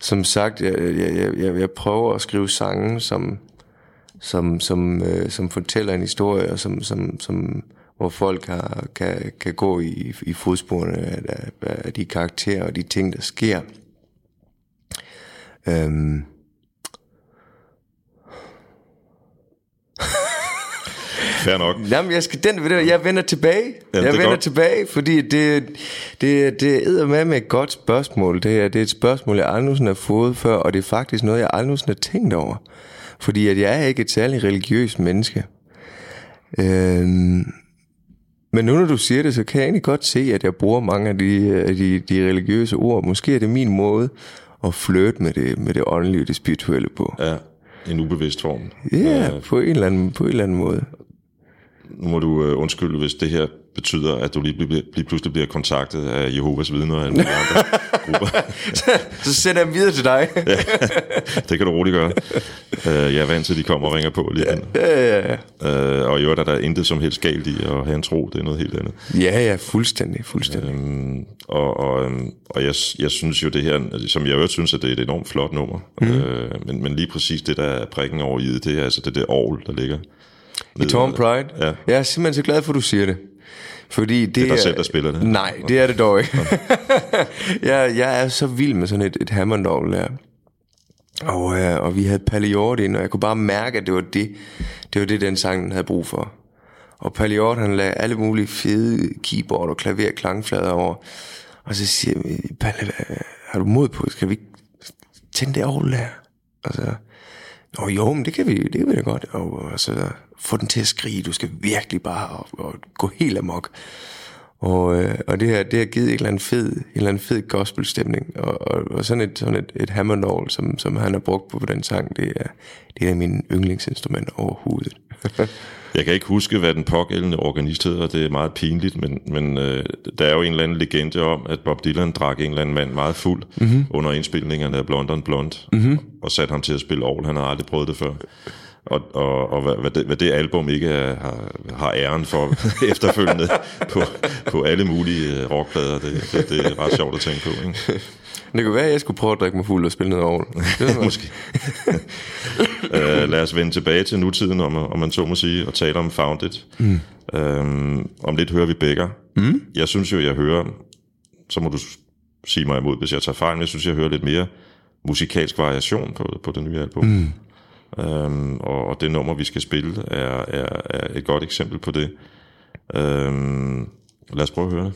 Som sagt, jeg, jeg, jeg, jeg, jeg prøver at skrive sange, som, som, som, øh, som fortæller en historie, og som, som, som, hvor folk har, kan, kan gå i, i fodsporene af, af, de karakterer og de ting, der sker. Øhm. Fair nok. Jamen, jeg, skal, den, jeg vender tilbage. er jeg vender godt. tilbage, fordi det, det, det er med med et godt spørgsmål. Det er, det er et spørgsmål, jeg aldrig har fået før, og det er faktisk noget, jeg aldrig har tænkt over. Fordi at jeg er ikke et særligt religiøst menneske. Øhm, men nu når du siger det, så kan jeg egentlig godt se, at jeg bruger mange af de, de, de religiøse ord. Måske er det min måde at flirte med det, med det åndelige og det spirituelle på. Ja, en ubevidst form. Ja, yeah, på, en eller anden, på en eller anden måde. Nu må du øh, undskylde, hvis det her betyder, at du lige, lige, pludselig bliver kontaktet af Jehovas vidner mulige andre grupper. så sender jeg dem videre til dig. Det kan du roligt gøre. Øh, jeg er vant til, at de kommer og ringer på lige ja, ja, ja. øh, Og i øvrigt er der intet som helst galt i at have en tro. Det er noget helt andet. Ja, ja, fuldstændig, fuldstændig. Øhm, og og, øhm, og jeg, jeg synes jo det her, som jeg øvrigt synes, at det er et enormt flot nummer. Mm. Øh, men, men lige præcis det, der er prikken over i det, det er altså det der orgel, der ligger. I Torn Pride? Ja. Jeg er simpelthen så glad for, at du siger det. Fordi det, Det er dig selv, der spiller det. Nej, det er det dog ikke. jeg, jeg er så vild med sådan et, et hammondorgel der. Og, øh, og vi havde Palliot ind, og jeg kunne bare mærke, at det var det, det var det, den sang havde brug for. Og Palliot, han lagde alle mulige fede keyboard og klaver klangflader over. Og så siger jeg, Palle, har du mod på, skal vi ikke tænde det orgel der? Og så, Nå jo, men det kan vi, det kan vi da godt. Og, og så få den til at skrige, du skal virkelig bare og, og gå helt amok. Og, øh, og det her, det har givet en eller anden fed, en eller anden fed gospelstemning. Og, og, og sådan et, sådan et, et hammondorgel, som, som han har brugt på, på den sang, det er, det er mine yndlingsinstrumenter overhovedet. Jeg kan ikke huske, hvad den pågældende organist hedder, det er meget pinligt, men, men øh, der er jo en eller anden legende om, at Bob Dylan drak en eller anden mand meget fuld mm-hmm. under indspilningerne af Blond on Blond, mm-hmm. og satte ham til at spille orgel. Han har aldrig prøvet det før. Og, og, og hvad, hvad, det, hvad det album ikke er, har, har æren for efterfølgende på, på alle mulige øh, rockplader, det, det, det er ret sjovt at tænke på. Ikke? Det kunne være, at jeg skulle prøve at drikke mig fuld og spille noget man. Måske. uh, lad os vende tilbage til nutiden, om, om man så må sige, og tale om Founded. Mm. Um, om lidt hører vi Becker. Mm. Jeg synes jo, jeg hører, så må du sige mig imod, hvis jeg tager fejl, men jeg synes, jeg hører lidt mere musikalsk variation på, på det nye album. Mm øhm, og, og det nummer, vi skal spille, er, er, er et godt eksempel på det. Øhm, lad os prøve at høre det.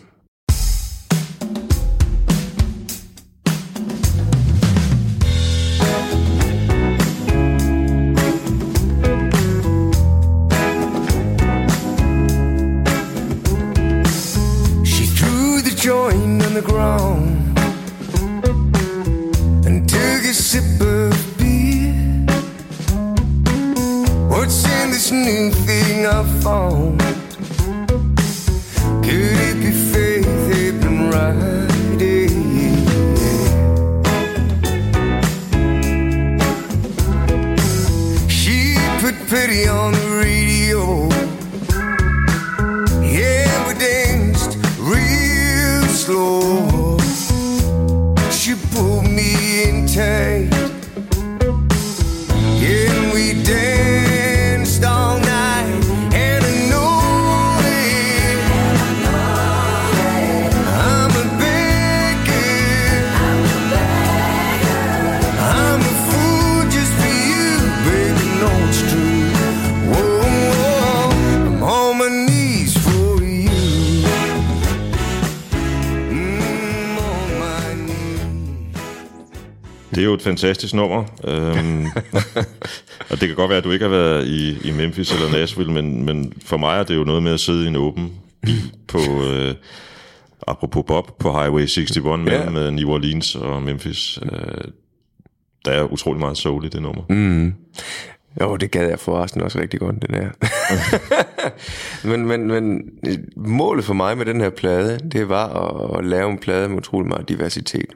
Et fantastisk nummer. Øhm, og det kan godt være, at du ikke har været i, i Memphis eller Nashville, men, men for mig er det jo noget med at sidde i en åben på, øh, apropos Bob, på Highway 61 mellem Ja. ja. New Orleans og Memphis. Øh, der er utrolig meget soul i det nummer. Mm. Jo, det gad jeg forresten også rigtig godt, det der. men, men, men øh, målet for mig med den her plade, det var at, at lave en plade med utrolig meget diversitet.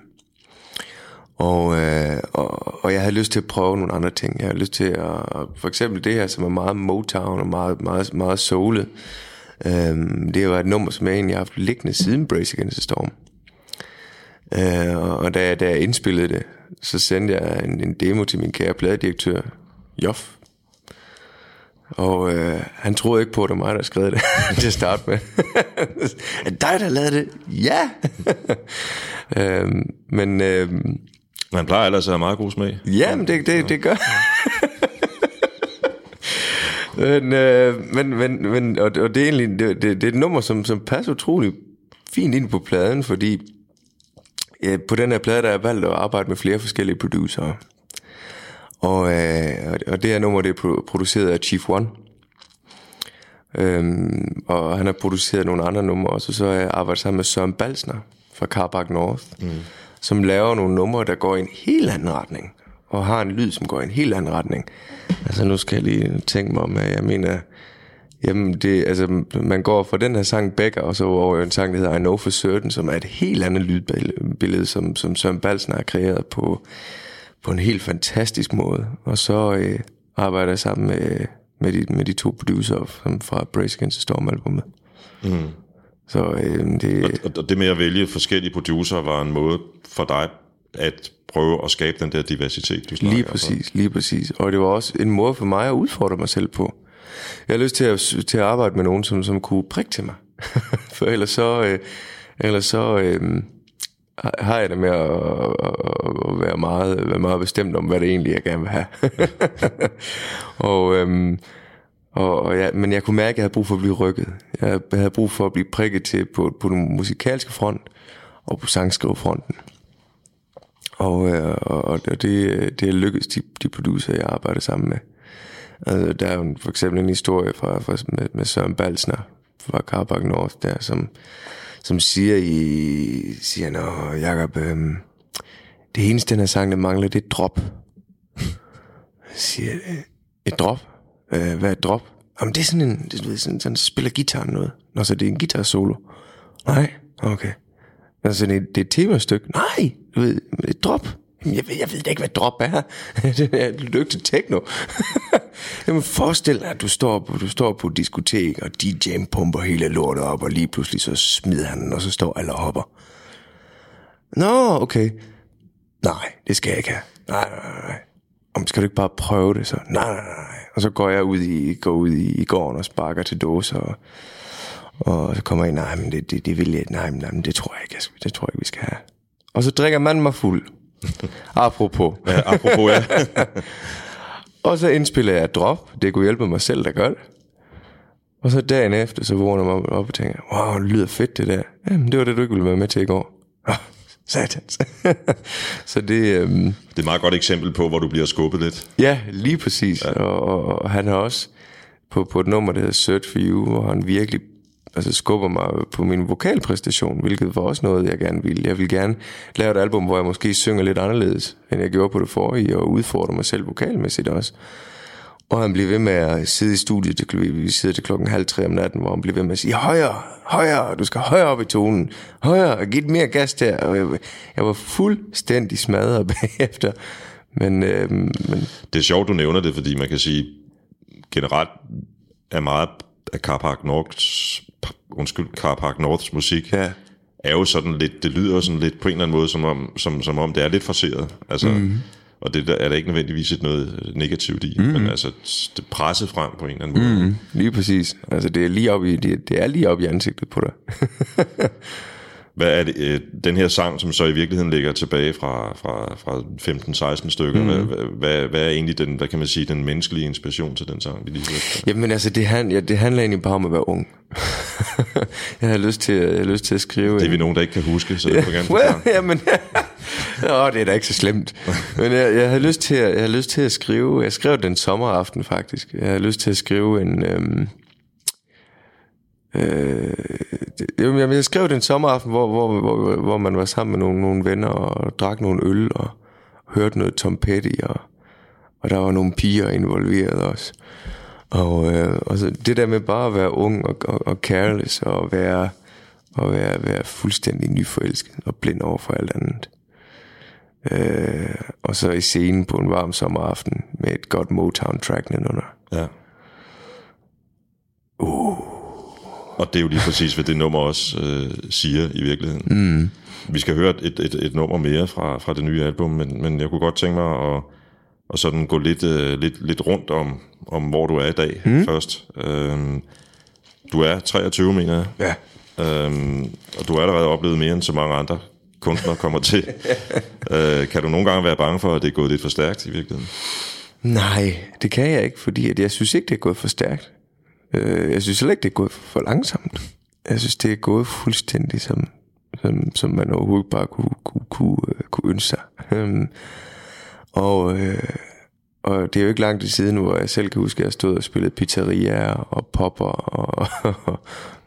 Og, øh, og, og jeg havde lyst til at prøve nogle andre ting. Jeg havde lyst til at, for eksempel det her, som er meget Motown og meget, meget, meget soulet. Øhm, det var et nummer, som jeg egentlig har haft liggende siden Brace Against the Storm. Øh, og og da, da jeg indspillede det, så sendte jeg en, en demo til min kære pladedirektør, Joff. Og øh, han troede ikke på, at det var mig, der skrev det til at starte med. er det dig, der lavede det? Ja! øhm, men øh, man plejer ellers at have meget god smag. ja, men det, det, det gør men, øh, men, men, men og, og det er egentlig det, det, det er et nummer, som, som passer utrolig fint ind på pladen, fordi ja, på den her plade, der er valgt at arbejde med flere forskellige producerer. Og, øh, og- det her nummer, det er pro- produceret af Chief One. Øhm, og han har produceret nogle andre numre også, og så har jeg arbejdet sammen med Søren Balsner fra Carbach North, mm som laver nogle numre, der går i en helt anden retning, og har en lyd, som går i en helt anden retning. Altså nu skal jeg lige tænke mig om, at jeg mener, jamen det, altså man går fra den her sang Becker, og så over en sang, der hedder I Know For Certain, som er et helt andet lydbillede, som, som Søren Balsen har kreeret på, på en helt fantastisk måde. Og så øh, arbejder jeg sammen med, med, de, med de to producer som fra Brace Against the Storm albumet. Mm. Så øh, det, Og- Og det med at vælge forskellige producer var en måde for dig at prøve at skabe den der diversitet, du snakker Lige præcis, lige præcis. Og det var også en måde for mig at udfordre mig selv på. Jeg har lyst til at, til at arbejde med nogen, som, som kunne prikke til mig. for ellers så, øh, ellers så øh, har jeg det med at, at, være, meget, være meget bestemt om, hvad det egentlig er, jeg gerne vil have. og, øhm, og, og ja, men jeg kunne mærke, at jeg havde brug for at blive rykket. Jeg havde brug for at blive prikket til på, på den musikalske front og på sangskrivefronten. Og, øh, og, og det, det er lykkedes de, de producer, jeg arbejder sammen med. Altså, der er jo for eksempel en historie fra, fra, med, med Søren Balsner fra Carbac North, der, som, som siger i, siger, Nå, Jacob, øh, det eneste, den her sang, der mangler, det er et drop. Jeg siger, et drop? Øh, hvad er et drop? Jamen, det er sådan en, det, du ved, sådan, sådan spiller guitar noget. Nå, så det er en guitar solo. Nej, okay. Altså, det, er- det er et temastykke. Nej, du ved, et drop. Jamen, Jeg ved, jeg ved da ikke, hvad drop er. det er lygte techno. Jamen, forestil dig, at du står, på, du står på et diskotek, og DJ'en pumper hele lortet op, og lige pludselig så smider han den, og så står alle og hopper. Nå, okay. Nej, det skal jeg ikke have. Nej, nej, nej. Om skal du ikke bare prøve det så? Nej, nej, nej. Og så går jeg ud i, går ud i, i gården og sparker til dåser, og, og så kommer jeg ind, nej, men det, det, det vil jeg, nej, men, nej, men det tror jeg ikke, det tror jeg ikke, vi skal have. Og så drikker man mig fuld. Apropos. Ja, apropos, ja. Og så indspiller jeg et drop. Det kunne hjælpe mig selv, der gør det. Og så dagen efter, så vågner jeg mig op og tænker, wow, det lyder fedt det der. Jamen, det var det, du ikke ville være med til i går. Satans. så det, øhm, Det er et meget godt eksempel på, hvor du bliver skubbet lidt. ja, lige præcis. Ja. Og, og, og, han har også på, på et nummer, der hedder Search for You, hvor han virkelig altså, skubber mig på min vokalpræstation, hvilket var også noget, jeg gerne ville. Jeg vil gerne lave et album, hvor jeg måske synger lidt anderledes, end jeg gjorde på det forrige, og udfordre mig selv vokalmæssigt også. Og han blev ved med at sidde i studiet, vi- vi sidder til klokken halv tre om natten, hvor han blev ved med at sige, højere, højere, du skal højere op i tonen, højere, giv mere gas der. Og jeg, jeg var fuldstændig smadret bagefter. Men, øh, men Det er sjovt, du nævner det, fordi man kan sige, generelt er meget af Carpark Norths, undskyld, Carpark Norths musik, Ja. er jo sådan lidt, det lyder sådan lidt på en eller anden måde, som om, som, som om det er lidt forseret. Altså, mm. Og det der, er der ikke nødvendigvis et noget negativt i, mm. men altså, det presset frem på en eller anden måde. Mm. Lige præcis. Altså, det er lige op i, det, det er lige op i ansigtet på dig. Hvad er det, øh, den her sang, som så i virkeligheden ligger tilbage fra, fra, fra 15-16 stykker, mm. hvad, hvad, hvad, er egentlig den, hvad kan man sige, den menneskelige inspiration til den sang, vi lige hørte? Jamen altså, det, han, ja, det handler egentlig bare om at være ung. jeg har lyst til, jeg har lyst til at skrive... Det er vi nogen, der ikke kan huske, så det vil jeg gerne well, jamen, Nå, det er da ikke så slemt. Men jeg, jeg, havde lyst til at, jeg havde lyst til at skrive... Jeg skrev den sommeraften, faktisk. Jeg havde lyst til at skrive en... Øhm, øh, det, jeg- jeg skrev den sommeraften, hvor, hvor, hvor, hvor man var sammen med nogle, nogle venner og drak nogle øl og hørte noget Tom Petty, og, og der var nogle piger involveret også. Og, øh, og så det der med bare at være ung og, og, og careless og være, og være, være fuldstændig nyforelsket og blind over for alt andet. Øh, og så i scenen på en varm sommeraften med et godt Motown-track nedenunder. Ja. Uh. Og det er jo lige præcis, hvad det nummer også øh, siger i virkeligheden. Mm. Vi skal høre et, et, et nummer mere fra, fra det nye album, men, men jeg kunne godt tænke mig at, og sådan gå lidt, øh, lidt, lidt rundt om, om, hvor du er i dag mm. først. Øhm, du er 23, mener jeg. Ja. Øhm, og du har allerede oplevet mere end så mange andre kunstnere kommer til. øh, kan du nogle gange være bange for, at det er gået lidt for stærkt i virkeligheden? Nej, det kan jeg ikke, fordi at jeg synes ikke, det er gået for stærkt. Øh, jeg synes heller ikke, det er gået for langsomt. Jeg synes, det er gået fuldstændig som, som, som man overhovedet bare kunne, kunne, kunne, øh, kunne ønske sig. Øhm, og, øh, og det er jo ikke lang tid siden, hvor jeg selv kan huske, at jeg stod og spillede pizzeria og popper og, og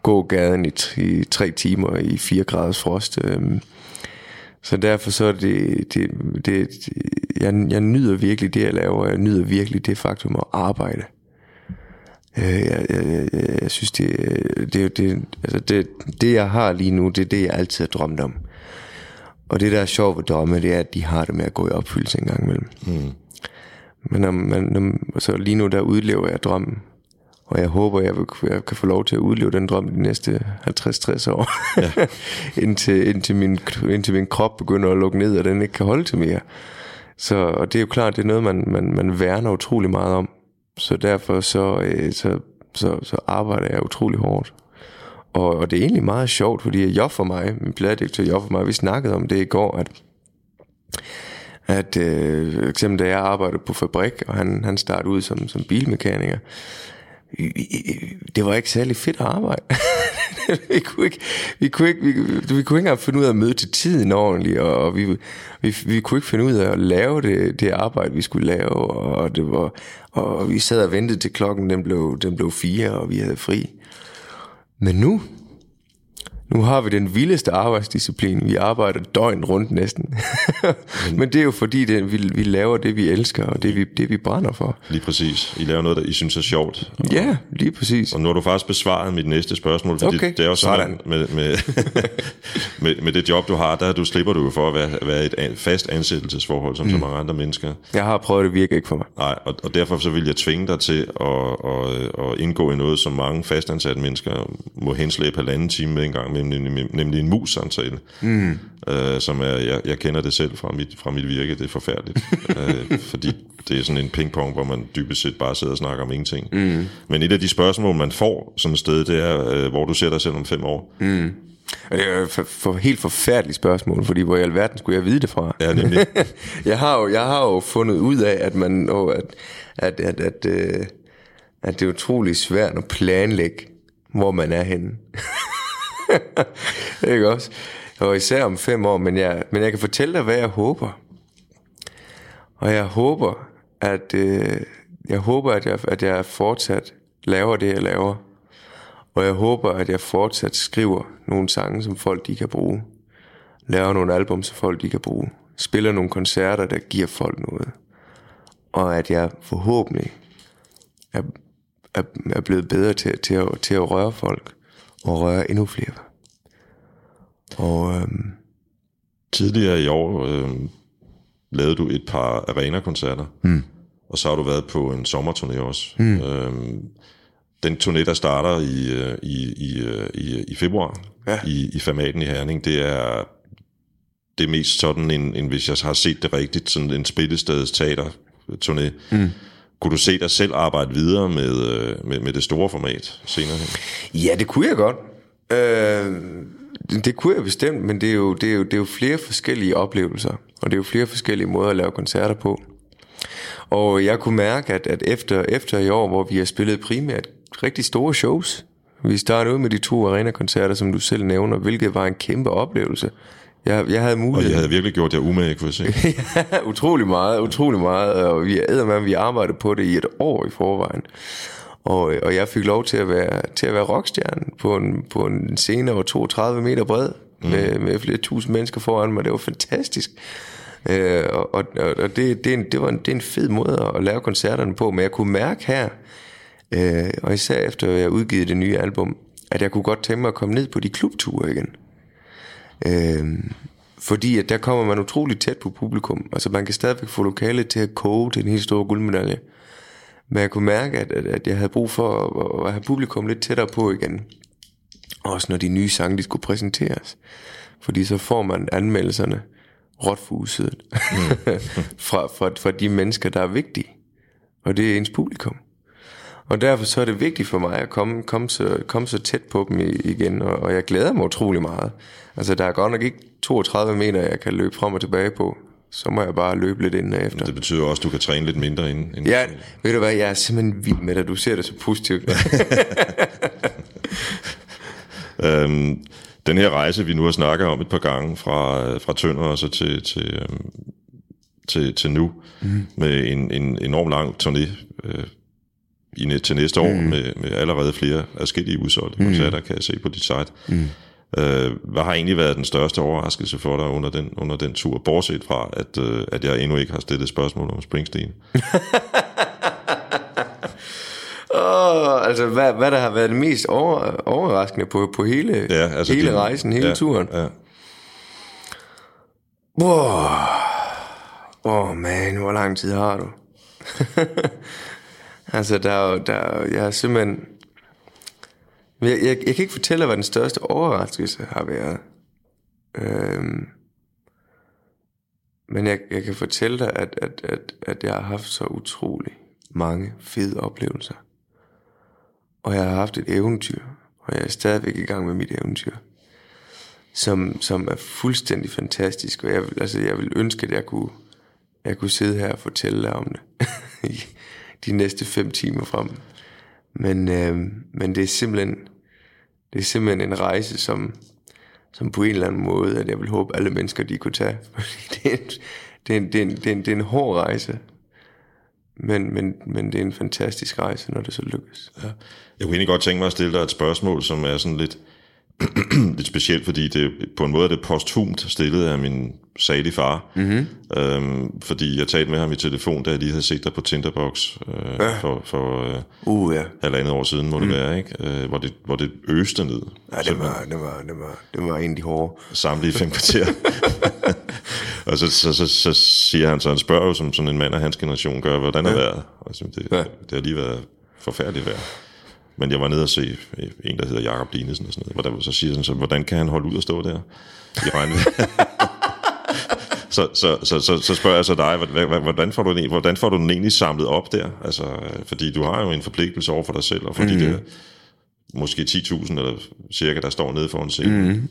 gå gaden i, i tre timer i 4 graders frost. Øhm, så derfor så er det, det, det jeg, jeg nyder virkelig det, jeg laver. Jeg nyder virkelig det faktum at arbejde. Øh, jeg, jeg, jeg, jeg synes, det, det, det, altså det, det, jeg har lige nu, det er det, jeg altid har drømt om. Og det, der er sjovt ved drømme, det er, at de har det med at gå i opfyldelse en gang imellem. Mm. Men når man, når, så lige nu, der udlever jeg drømmen. Og jeg håber, jeg, vil, jeg kan få lov til at udleve den drøm de næste 50-60 år. Ja. indtil, indtil, min, indtil min krop begynder at lukke ned, og den ikke kan holde til mere. Så, og det er jo klart, det er noget, man, man, man værner utrolig meget om. Så derfor så, øh, så, så, så arbejder jeg utrolig hårdt. Og, og det er egentlig meget sjovt, fordi jeg for mig, min pladedirektør jeg for mig, vi snakkede om det i går, at at øh, eksempel da jeg arbejdede på fabrik, og han, han startede ud som, som bilmekaniker, det var ikke særlig fedt at arbejde. vi, kunne ikke, vi, kunne ikke, vi, vi kunne ikke engang finde ud af at møde til tiden ordentligt, og, og vi, vi, vi kunne ikke finde ud af at lave det, det arbejde, vi skulle lave, og, det var, og vi sad og ventede til klokken, den blev, den blev fire, og vi havde fri. Men nu, nu har vi den vildeste arbejdsdisciplin. Vi arbejder døgn rundt næsten. Men det er jo fordi, det, vi, vi laver det, vi elsker, og det vi, det, vi brænder for. Lige præcis. I laver noget, der I synes er sjovt. Og, ja, lige præcis. Og nu har du faktisk besvaret mit næste spørgsmål, fordi okay. det er jo sådan, med, med, med, med det job, du har, der du slipper du for at være, være et fast ansættelsesforhold, som mm. så mange andre mennesker. Jeg har prøvet, det virker ikke for mig. Nej, og, og derfor så vil jeg tvinge dig til at, at, at indgå i noget, som mange fastansatte mennesker må henslæbe halvanden time med en gang nemlig, nemlig en mus-samtale, mm. øh, som er, jeg, jeg kender det selv fra mit, fra mit virke, det er forfærdeligt, øh, fordi det er sådan en pingpong, hvor man dybest set bare sidder og snakker om ingenting. Mm. Men et af de spørgsmål, man får sådan et sted, det er, øh, hvor du ser dig selv om fem år. Mm. Det er for, for helt forfærdeligt spørgsmål, fordi hvor i alverden skulle jeg vide det fra? Ja, nemlig. jeg, har jo, jeg har jo fundet ud af, at man, at, at, at, at, at, øh, at det er utrolig svært at planlægge, hvor man er henne. ikke også? Og især om fem år, men jeg, men jeg kan fortælle dig, hvad jeg håber. Og jeg håber, at øh, jeg håber, at jeg, at jeg fortsat laver det, jeg laver. Og jeg håber, at jeg fortsat skriver nogle sange, som folk de kan bruge. Laver nogle album, som folk de kan bruge. Spiller nogle koncerter, der giver folk noget. Og at jeg forhåbentlig er, er, er blevet bedre til, til, at, til at røre folk og røre endnu flere. Og øhm, tidligere i år øhm, lavede du et par arena-koncerter, mm. og så har du været på en sommerturné også. Mm. Øhm, den turné, der starter i, øh, i, i, øh, i, i februar ja. i, i Formaten i Herning, det er det er mest sådan en, en, hvis jeg har set det rigtigt, sådan en spillesteds teater turné. Mm. Kunne du se dig selv arbejde videre med, øh, med, med det store format senere hen? Ja, det kunne jeg godt. Øh, det kunne jeg bestemt, men det er, jo, det, er jo, det er jo flere forskellige oplevelser, og det er jo flere forskellige måder at lave koncerter på. Og jeg kunne mærke, at, at efter, efter i år, hvor vi har spillet primært rigtig store shows, vi startede ud med de to arena-koncerter, som du selv nævner, hvilket var en kæmpe oplevelse. Jeg, jeg havde mulighed. Og jeg havde virkelig gjort det umage, kunne jeg se. ja, utrolig meget, utrolig meget. Og vi, med, vi arbejdede på det i et år i forvejen. Og, og jeg fik lov til at være, til at være rockstjerne på en, på en scene over 32 meter bred, mm. med, med flere tusind mennesker foran mig. Det var fantastisk. Øh, og og, og det, det, er en, det, var en, det er en fed måde at lave koncerterne på, men jeg kunne mærke her, øh, og især efter jeg udgivet det nye album, at jeg kunne godt tænke mig at komme ned på de klubture igen. Øh, fordi at der kommer man utroligt tæt på publikum. Altså man kan stadigvæk få lokalet til at koge til en helt stor guldmedalje. Men jeg kunne mærke, at, at, at jeg havde brug for at, at have publikum lidt tættere på igen. Også når de nye sange, de skulle præsenteres. Fordi så får man anmeldelserne rådfuset mm. fra, fra, fra de mennesker, der er vigtige. Og det er ens publikum. Og derfor så er det vigtigt for mig at komme, komme, så, komme så tæt på dem igen, og, og jeg glæder mig utrolig meget. Altså der er godt nok ikke 32 meter, jeg kan løbe frem og tilbage på. Så må jeg bare løbe lidt inden efter. Det betyder også, at du kan træne lidt mindre inden. inden Ja, ved du hvad, jeg er simpelthen vild med dig. Du ser det så positivt. Øhm, den her rejse, vi nu har snakket om et par gange, fra, fra Tønder og så til, til, øhm, til, til nu, mm. med en, en enorm lang turné øh, i, til næste år, med, med allerede flere forskellige udsolgte koncerter, kan jeg se på dit site. Mm. Øh, hvad har egentlig været den største overraskelse for dig under den, under den tur, bortset fra, at, øh, at jeg endnu ikke har stillet spørgsmål om Springsteen? Åh, altså, hvad, hvad der har været det mest over, overraskende på, på hele, Ja, altså hele din- rejsen, hele ja, turen? Ja. Wow. Åh, oh man, hvor lang tid har du? altså, der er jo, der er, jo- jeg har simpelthen... Jeg, jeg, jeg kan ikke fortælle, hvad den største overraskelse har været. Øhm, men jeg, jeg kan fortælle dig, at, at, at, at jeg har haft så utrolig mange fede oplevelser. Og jeg har haft et eventyr, og jeg er stadigvæk i gang med mit eventyr som, som er fuldstændig fantastisk, og jeg altså, jeg vil ønske, at jeg kunne, jeg kunne sidde her og fortælle dig om det de næste fem timer frem. Men, øh, men det er simpelthen det er simpelthen en rejse, som, som på en eller anden måde, at jeg vil håbe, alle mennesker de kunne tage. Det er en, det er en, det er en, det er en, det er en hård rejse, men, men, men det er en fantastisk rejse, når det så lykkes. Ja. Jeg kunne egentlig godt tænke mig at stille dig et spørgsmål, som er sådan lidt, lidt specielt, fordi det på en måde er det posthumt stillet af min salige far. Mm-hmm. Øhm, fordi jeg talte med ham i telefon, da jeg lige havde set dig på Tinderbox øh, ja. for, for øh, Uh, ja. halvandet år siden, må det være, ikke? Øh, hvor, det, hvor det øste ned. Ja, det var, det var, det var, det var en af de hårde. samlet i fem kvarter. og så, så, så, så siger han, så han spørger jo, som sådan en mand af hans generation gør, hvordan er været? Altså, det, Ja. ja. det har lige været forfærdeligt vejr. Men jeg var nede og se en, der hedder Jakob Dinesen og sådan noget, hvordan, så siger han så, hvordan kan han holde ud og stå der i regnvejr? så, så, så, så, så spørger jeg så dig, hvordan, får du den, hvordan får du den egentlig samlet op der? Altså, øh, fordi du har jo en forpligtelse over for dig selv, og for mm. de der måske 10.000 eller cirka, der står nede foran scenen. Mm.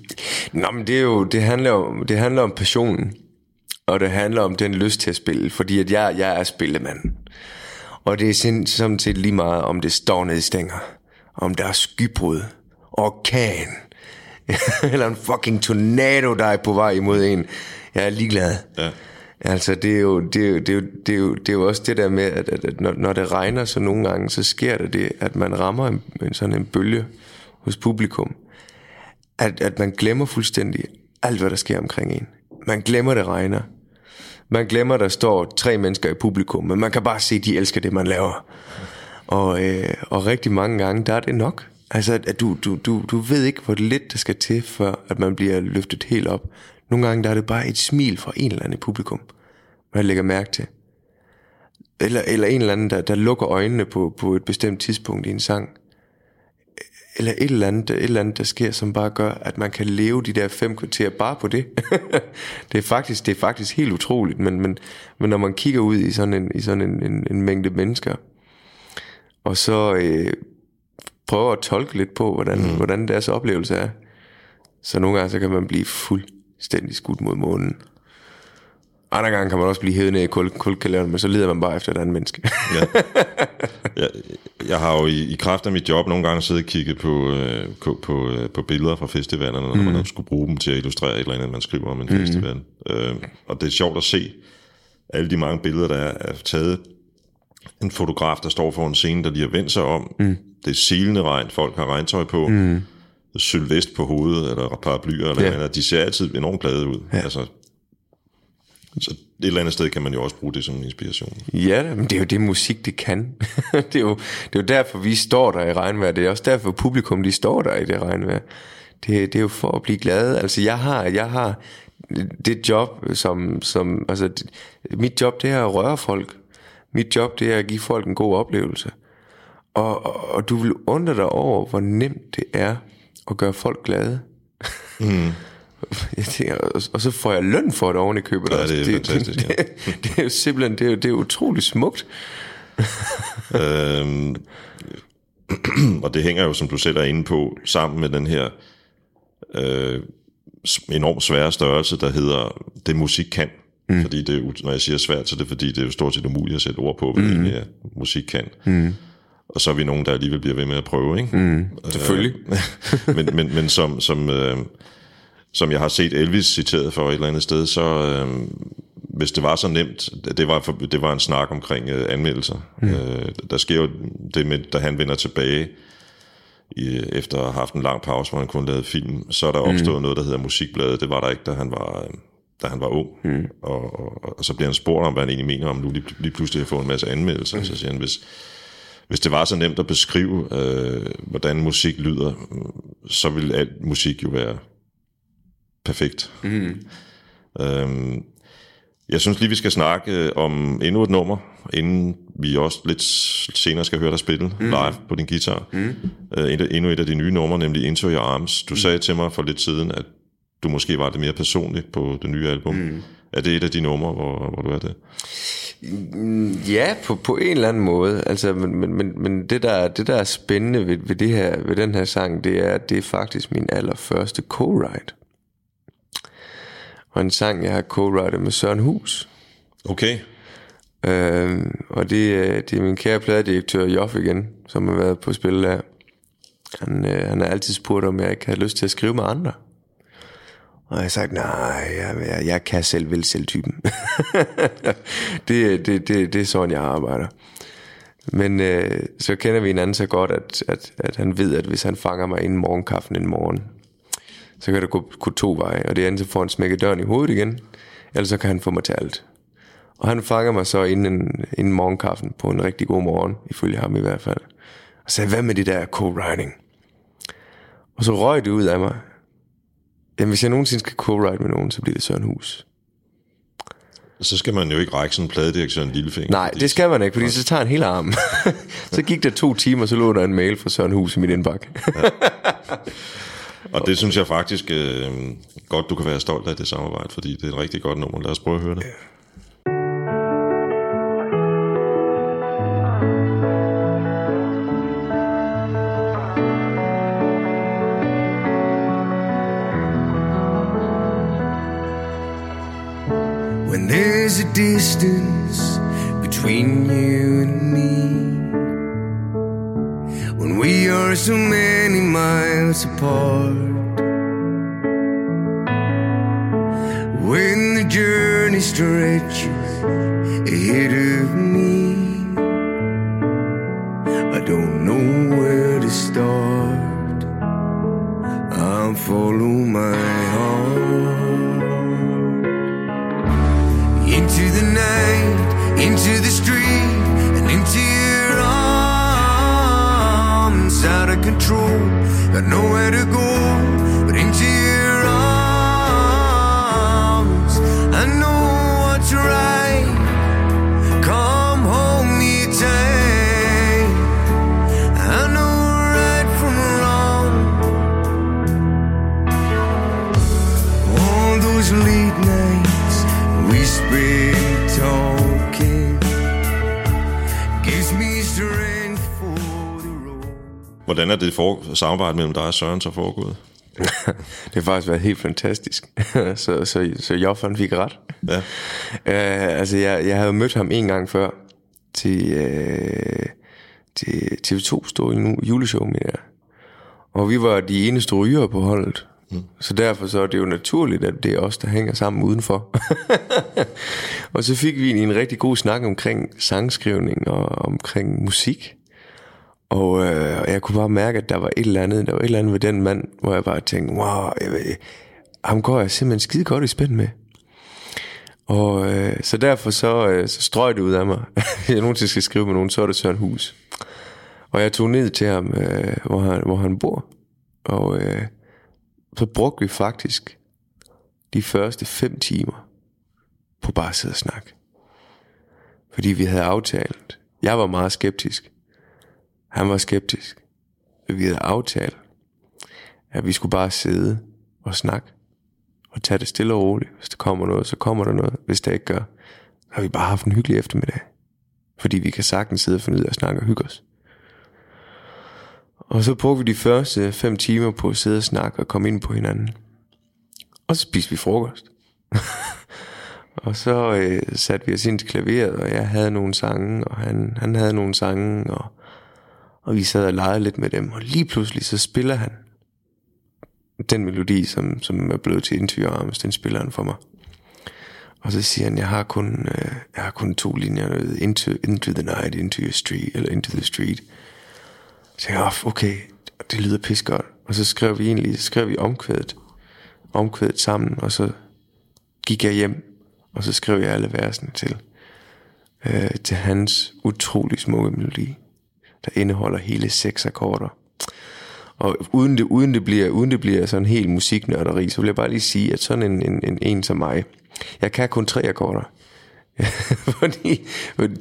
Nå, men det, er jo, det, handler om, det handler om passionen, og det handler om den lyst til at spille, fordi at jeg, jeg er spillemand. Og det er sind- sådan set lige meget, om det står nede i stænger, om der er skybrud, orkan, eller en fucking tornado, der er på vej imod en. Jeg er ligeglad. Ja. Altså, det er, jo, det, er jo, det, er jo, det, er jo, det er jo også det der med, at, at, at når, når det regner, så nogle gange, så sker der det, at man rammer en, en sådan en bølge hos publikum. At, at man glemmer fuldstændig alt, hvad der sker omkring en. Man glemmer, det regner. Man glemmer, der står tre mennesker i publikum, men man kan bare se, at de elsker det, man laver. Og, øh, og rigtig mange gange, der er det nok. Altså, at du, du, du, du ved ikke, hvor lidt der skal til, for at man bliver løftet helt op. Nogle gange, der er det bare et smil fra en eller anden i publikum, man lægger mærke til. Eller, eller en eller anden, der, der lukker øjnene på, på et bestemt tidspunkt i en sang. Eller et eller, andet, et eller andet, der sker, som bare gør, at man kan leve de der fem kvarter bare på det. det, er faktisk, det er faktisk helt utroligt, men, men, men når man kigger ud i sådan en, i sådan en, en, en mængde mennesker, og så øh, prøver at tolke lidt på, hvordan, mm. hvordan deres oplevelse er, så nogle gange så kan man blive fuldstændig skudt mod månen. Andre gange kan man også blive hævet ned i kul- kulkælderen, men så lider man bare efter et andet menneske. Ja. Jeg, jeg har jo i, i kraft af mit job nogle gange siddet og kigget på, øh, på, på, øh, på billeder fra festivalerne, når mm. man skulle bruge dem til at illustrere et eller andet, man skriver om en mm. festival. Øh, og det er sjovt at se alle de mange billeder, der er, er taget. En fotograf, der står foran scenen, der lige har vendt sig om. Mm. Det er silende regn, folk har regntøj på. Mm. Sylvest på hovedet, eller paraplyer, eller Ja. De ser altid enormt glade ud. Ja. Altså, så et eller andet sted kan man jo også bruge det som inspiration. Ja, men det er jo det musik, det kan. det, er jo, det er jo derfor, vi står der i regnvejr. Det er også derfor, publikum de står der i det regnvejr. Det, det er jo for at blive glade. Altså, jeg har, jeg har det job, som, som altså, det, mit job, det er at røre folk. Mit job, det er at give folk en god oplevelse. Og, og, og du vil undre dig over, hvor nemt det er at gøre folk glade. Mm. Jeg tænker, og, og så får jeg løn for det oven i købet. Ja, det er fantastisk, ja. Det, det, er jo simpelthen, det er, det er utroligt smukt. øhm, og det hænger jo, som du selv er inde på, sammen med den her øh, enormt svære størrelse, der hedder det musik kan. Mm. Fordi det, er når jeg siger svært, så er det fordi, det er jo stort set umuligt at sætte ord på, hvad mm. det musik kan. Mm. Og så er vi nogen, der alligevel bliver ved med at prøve, ikke? Mm, selvfølgelig. men, men, men som, som, øh, som jeg har set Elvis citeret for et eller andet sted, så øh, hvis det var så nemt, det var, for, det var en snak omkring øh, anmeldelser. Mm. Øh, der sker jo det med, da han vender tilbage, i, efter at have haft en lang pause, hvor han kun lavede film, så er der opstået mm. noget, der hedder Musikbladet. Det var der ikke, da han var, øh, da han var ung. Mm. Og, og, og, så bliver han spurgt om, hvad han egentlig mener om nu lige, lige pludselig at få en masse anmeldelser. Mm. Så siger han, hvis, hvis det var så nemt at beskrive, øh, hvordan musik lyder, så ville al musik jo være perfekt. Mm. Øhm, jeg synes lige, vi skal snakke øh, om endnu et nummer, inden vi også lidt senere skal høre dig spille mm. live på din guitar. Mm. Øh, endnu et af de nye numre, nemlig Into Your Arms. Du mm. sagde til mig for lidt siden, at du måske var det mere personligt på det nye album. Mm. Er det et af de numre, hvor, hvor du er det? Ja, på, på en eller anden måde. Altså, men, men, men, men det, der, det, der er spændende ved, ved, det her, ved den her sang, det er, at det er faktisk min allerførste co-write. Og en sang, jeg har co-write med Søren Hus. Okay. Øh, og det, er- det er min kære pladedirektør Joff igen, som har været på spil der. Han, øh, han har altid spurgt, om jeg ikke havde lyst til at skrive med andre. Og jeg har sagt, nej, jeg, jeg, jeg kan selv vil selv typen. det, det, det, det er sådan, jeg arbejder. Men øh, så kender vi hinanden så godt, at, at, at han ved, at hvis han fanger mig inden morgenkaffen en morgen, så kan det gå, gå to veje. Og det er enten så får han smækket døren i hovedet igen, eller så kan han få mig til alt. Og han fanger mig så inden, inden morgenkaffen på en rigtig god morgen, ifølge ham i hvert fald. Og sagde, hvad med det der co-writing? Og så røg det ud af mig. Jamen, hvis jeg nogensinde skal co-write med nogen, så bliver det Søren Hus. Så skal man jo ikke række sådan en pladedirektør en lille finger. Nej, det skal man ikke, fordi så tager han hele armen. så gik der to timer, så lå der en mail fra Søren Hus i mit indbakke. Og det synes jeg faktisk øh, godt, du kan være stolt af det samarbejde, fordi det er et rigtig godt nummer. Lad os prøve at høre det. Distance between you and me. When we are so many miles apart. When the journey stretches ahead of me. I don't know where to start. I'll follow my control, got nowhere to go, Hvordan er det for, samarbejde mellem dig og Søren så foregået? det har faktisk været helt fantastisk. så, så, så Joff han fik ret. Ja. Uh, altså, jeg, jeg havde mødt ham en gang før til, uh, til TV2 store nu, juleshow, mener jeg. Og vi var de eneste rygere på holdet. Mm. Så derfor så er det jo naturligt, at det er os, der hænger sammen udenfor. og så fik vi en, en rigtig god snak omkring sangskrivning og omkring musik. Og øh, jeg kunne bare mærke, at der var et eller andet, der var et eller andet ved den mand, hvor jeg bare tænkte, wow, jeg, ved- ham går jeg simpelthen skide godt i spænd med. Og øh, så derfor så, øh, så strøg det ud af mig. Jeg nogensinde skal skrive med nogen, så er det Søren Hus. Og jeg tog ned til ham, øh, hvor, han, hvor han bor. Og øh, så brugte vi faktisk de første fem timer på bare at sidde og snakke. Fordi vi havde aftalt. Jeg var meget skeptisk. Han var skeptisk. Vi havde aftalt, at vi skulle bare sidde og snakke. og tage det stille og roligt. Hvis der kommer noget, så kommer der noget. Hvis der ikke gør, så har vi bare haft en hyggelig eftermiddag. Fordi vi kan sagtens sidde og finde ud af at snakke og hygge os. Og så brugte vi de første fem timer på at sidde og snakke og komme ind på hinanden. Og så spiste vi frokost. og så øh, satte vi os ind til klaveret, og jeg havde nogle sange, og han, han havde nogle sange, og, og vi sad og legede lidt med dem. Og lige pludselig så spiller han den melodi, som, som er blevet til Into Your Arms, den spiller han for mig. Og så siger han, jeg har kun, øh, jeg har kun to linjer, into, into the night, into your street, eller into the street. Så jeg tænkte, okay, det lyder pis godt. Og så skrev vi egentlig, så skrev vi omkvædet, omkvædet sammen, og så gik jeg hjem, og så skrev jeg alle versene til, øh, til hans utrolig smukke melodi, der indeholder hele seks akkorder. Og uden det, uden det, bliver, uden det bliver sådan helt musiknørderi, så vil jeg bare lige sige, at sådan en, en, en, en som mig, jeg kan kun tre akkorder. Fordi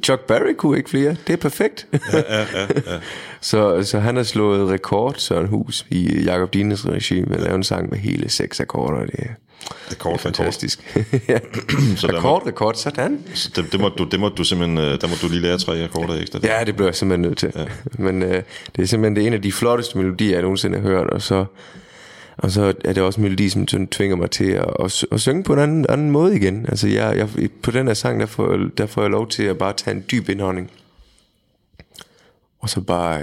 Chuck Berry kunne ikke flere. Det er perfekt. Ja, ja, ja, ja. så, så han har slået rekord, Søren Hus, i Jakob Dines regime med at lave en sang med hele seks akkorder. Det Rekord, det er fantastisk. ja. så rekord, må, rekord, sådan. Så det, det, må du, det må du simpelthen, øh, der må du lige lære tre akkorder ekstra. Ja, det bliver jeg simpelthen nødt til. Ja. Men uh, det er simpelthen det en af de flotteste melodier, jeg nogensinde har hørt, og så og så er det også en melodi, som tvinger mig til at, at, at synge på en anden, anden måde igen. Altså jeg, jeg, på den her sang, der får, der får jeg lov til at bare tage en dyb indånding. Og så bare,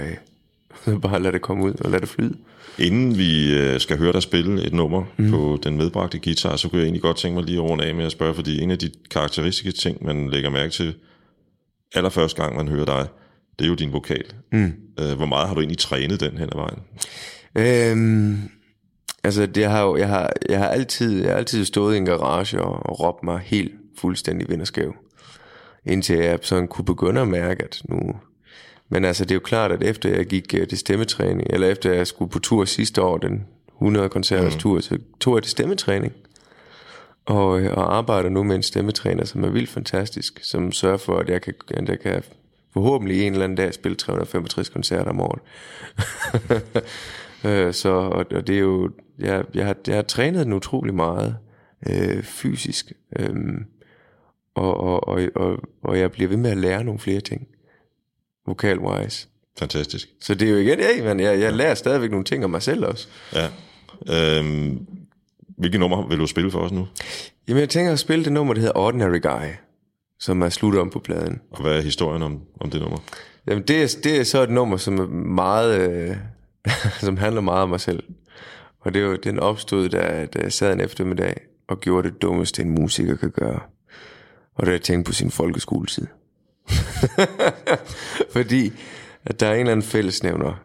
øh, bare lade det komme ud og lade det flyde. Inden vi øh, skal høre dig spille et nummer mm. på den medbragte guitar, så kunne jeg egentlig godt tænke mig lige at runde af med at spørge, fordi en af de karakteristiske ting, man lægger mærke til allerførste gang, man hører dig, det er jo din vokal. Mm. Øh, hvor meget har du egentlig trænet den hen ad vejen? Øhm, Altså, det har jo, jeg, har, jeg, har altid, jeg har altid stået i en garage og, og råbt mig helt fuldstændig vinderskæv. Indtil jeg sådan kunne begynde at mærke, at nu... Men altså, det er jo klart, at efter jeg gik uh, til stemmetræning, eller efter jeg skulle på tur sidste år, den 100 koncerters mm. tur, så tog jeg til stemmetræning. Og, øh, og arbejder nu med en stemmetræner, som er vildt fantastisk, som sørger for, at jeg kan, at jeg kan forhåbentlig en eller anden dag spille 365 koncerter om året. Øh, så, og, og det er jo, jeg, jeg, har, jeg har trænet den utrolig meget øh, fysisk, øh, og, og, og, og, og jeg bliver ved med at lære nogle flere ting, vokal-wise. Fantastisk. Så det er jo igen, ja, men jeg, jeg lærer stadigvæk nogle ting om mig selv også. Ja. Øhm, hvilke nummer vil du spille for os nu? Jamen, jeg tænker at spille det nummer, der hedder Ordinary Guy, som er slut om på pladen. Og hvad er historien om, om det nummer? Jamen, det er, det er så et nummer, som er meget... Øh, som handler meget om mig selv. Og det er jo, den opstod, da, da jeg sad en eftermiddag og gjorde det dummeste, en musiker kan gøre. Og da jeg tænkte på sin folkeskoletid. Fordi at der er en eller anden fællesnævner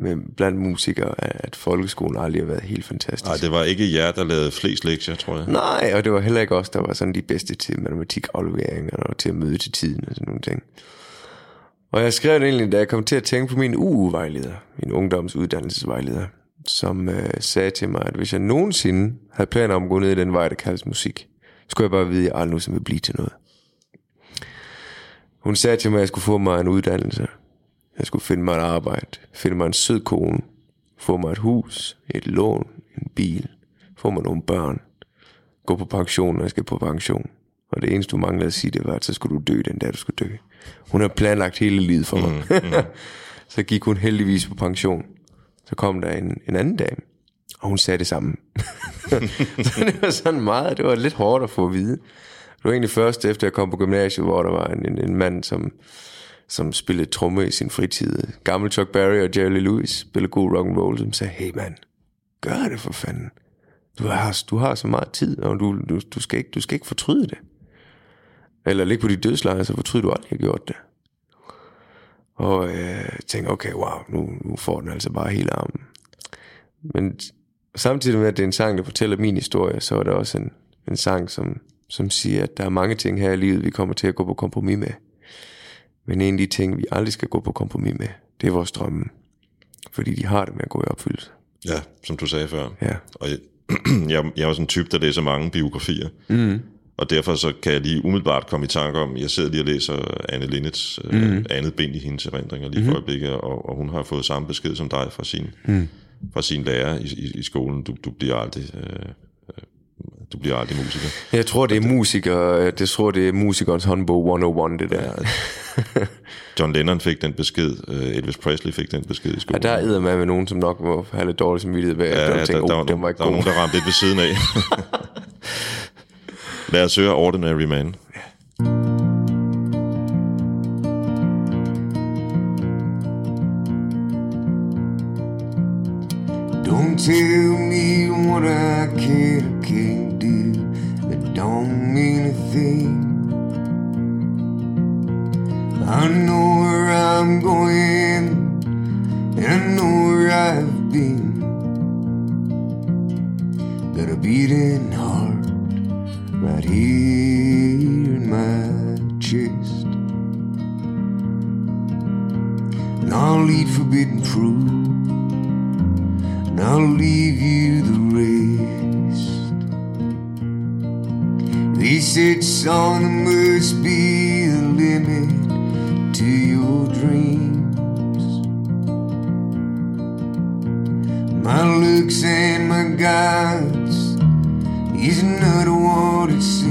med, blandt musikere, at folkeskolen aldrig har været helt fantastisk. Nej, det var ikke jer, der lavede flest lektier, tror jeg. Nej, og det var heller ikke os, der var sådan de bedste til matematikafleveringer og til at møde til tiden og sådan nogle ting. Og jeg skrev det egentlig, da jeg kom til at tænke på min UU-vejleder, min ungdomsuddannelsesvejleder, som øh, sagde til mig, at hvis jeg nogensinde havde planer om at gå ned i den vej, der kaldes musik, skulle jeg bare vide, at jeg aldrig nogensinde vil blive til noget. Hun sagde til mig, at jeg skulle få mig en uddannelse. Jeg skulle finde mig et arbejde, finde mig en sød kone, få mig et hus, et lån, en bil, få mig nogle børn, gå på pension, når jeg skal på pension. Og det eneste, du manglede at sige, det var, at så skulle du dø den dag, du skulle dø. Hun har planlagt hele livet for mig. Mm, mm. så gik hun heldigvis på pension. Så kom der en, en anden dame, og hun sagde det samme. så det var sådan meget, det var lidt hårdt at få at vide. Det var egentlig først efter jeg kom på gymnasiet, hvor der var en, en, en mand, som, som spillede tromme i sin fritid. Gammel Chuck Berry og Jerry Lewis spillede god rock and roll, som sagde, hey mand, gør det for fanden. Du har, du har så meget tid, og du, du, du, skal ikke, du skal ikke fortryde det. Eller ligge på dit dødsleje, så fortryder du aldrig har gjort det. Og øh, tænker, okay, wow, nu, nu får den altså bare hele armen. Men samtidig med, at det er en sang, der fortæller min historie, så er det også en, en sang, som, som siger, at der er mange ting her i livet, vi kommer til at gå på kompromis med. Men en af de ting, vi aldrig skal gå på kompromis med, det er vores drømme. Fordi de har det med at gå i opfyldelse. Ja, som du sagde før. Ja. Og jeg, jeg, jeg er også en type, der læser mange biografier. Mm. Og derfor så kan jeg lige umiddelbart komme i tanke om, jeg sidder lige og læser Anne Linnets mm. øh, andet bind i hendes erindringer lige mm. for øjeblikket, og, og hun har fået samme besked som dig fra sin, mm. fra sin lærer i, i, i skolen. Du, du bliver aldrig... Øh, du bliver aldrig musiker. Jeg tror, det er musiker, det tror, det er musikernes håndbog 101, det der. John Lennon fik den besked, øh, Elvis Presley fik den besked i Ja, skolen. der er med med nogen, som nok må have lidt dårlig samvittighed ved, Ja, ja, de der, tænker, der, oh, var, den var ikke der var nogen, der ramte lidt ved siden af. Lad os høre Ordinary Man. Don't tell me what I can or can't do. That don't mean a thing. I know where I'm going, and I know where I've been. Got a beating heart right here in my chest. And I'll eat forbidden fruit and I'll leave you the rest. They said, son, there must be a limit to your dreams. My looks and my guides is not what it seems.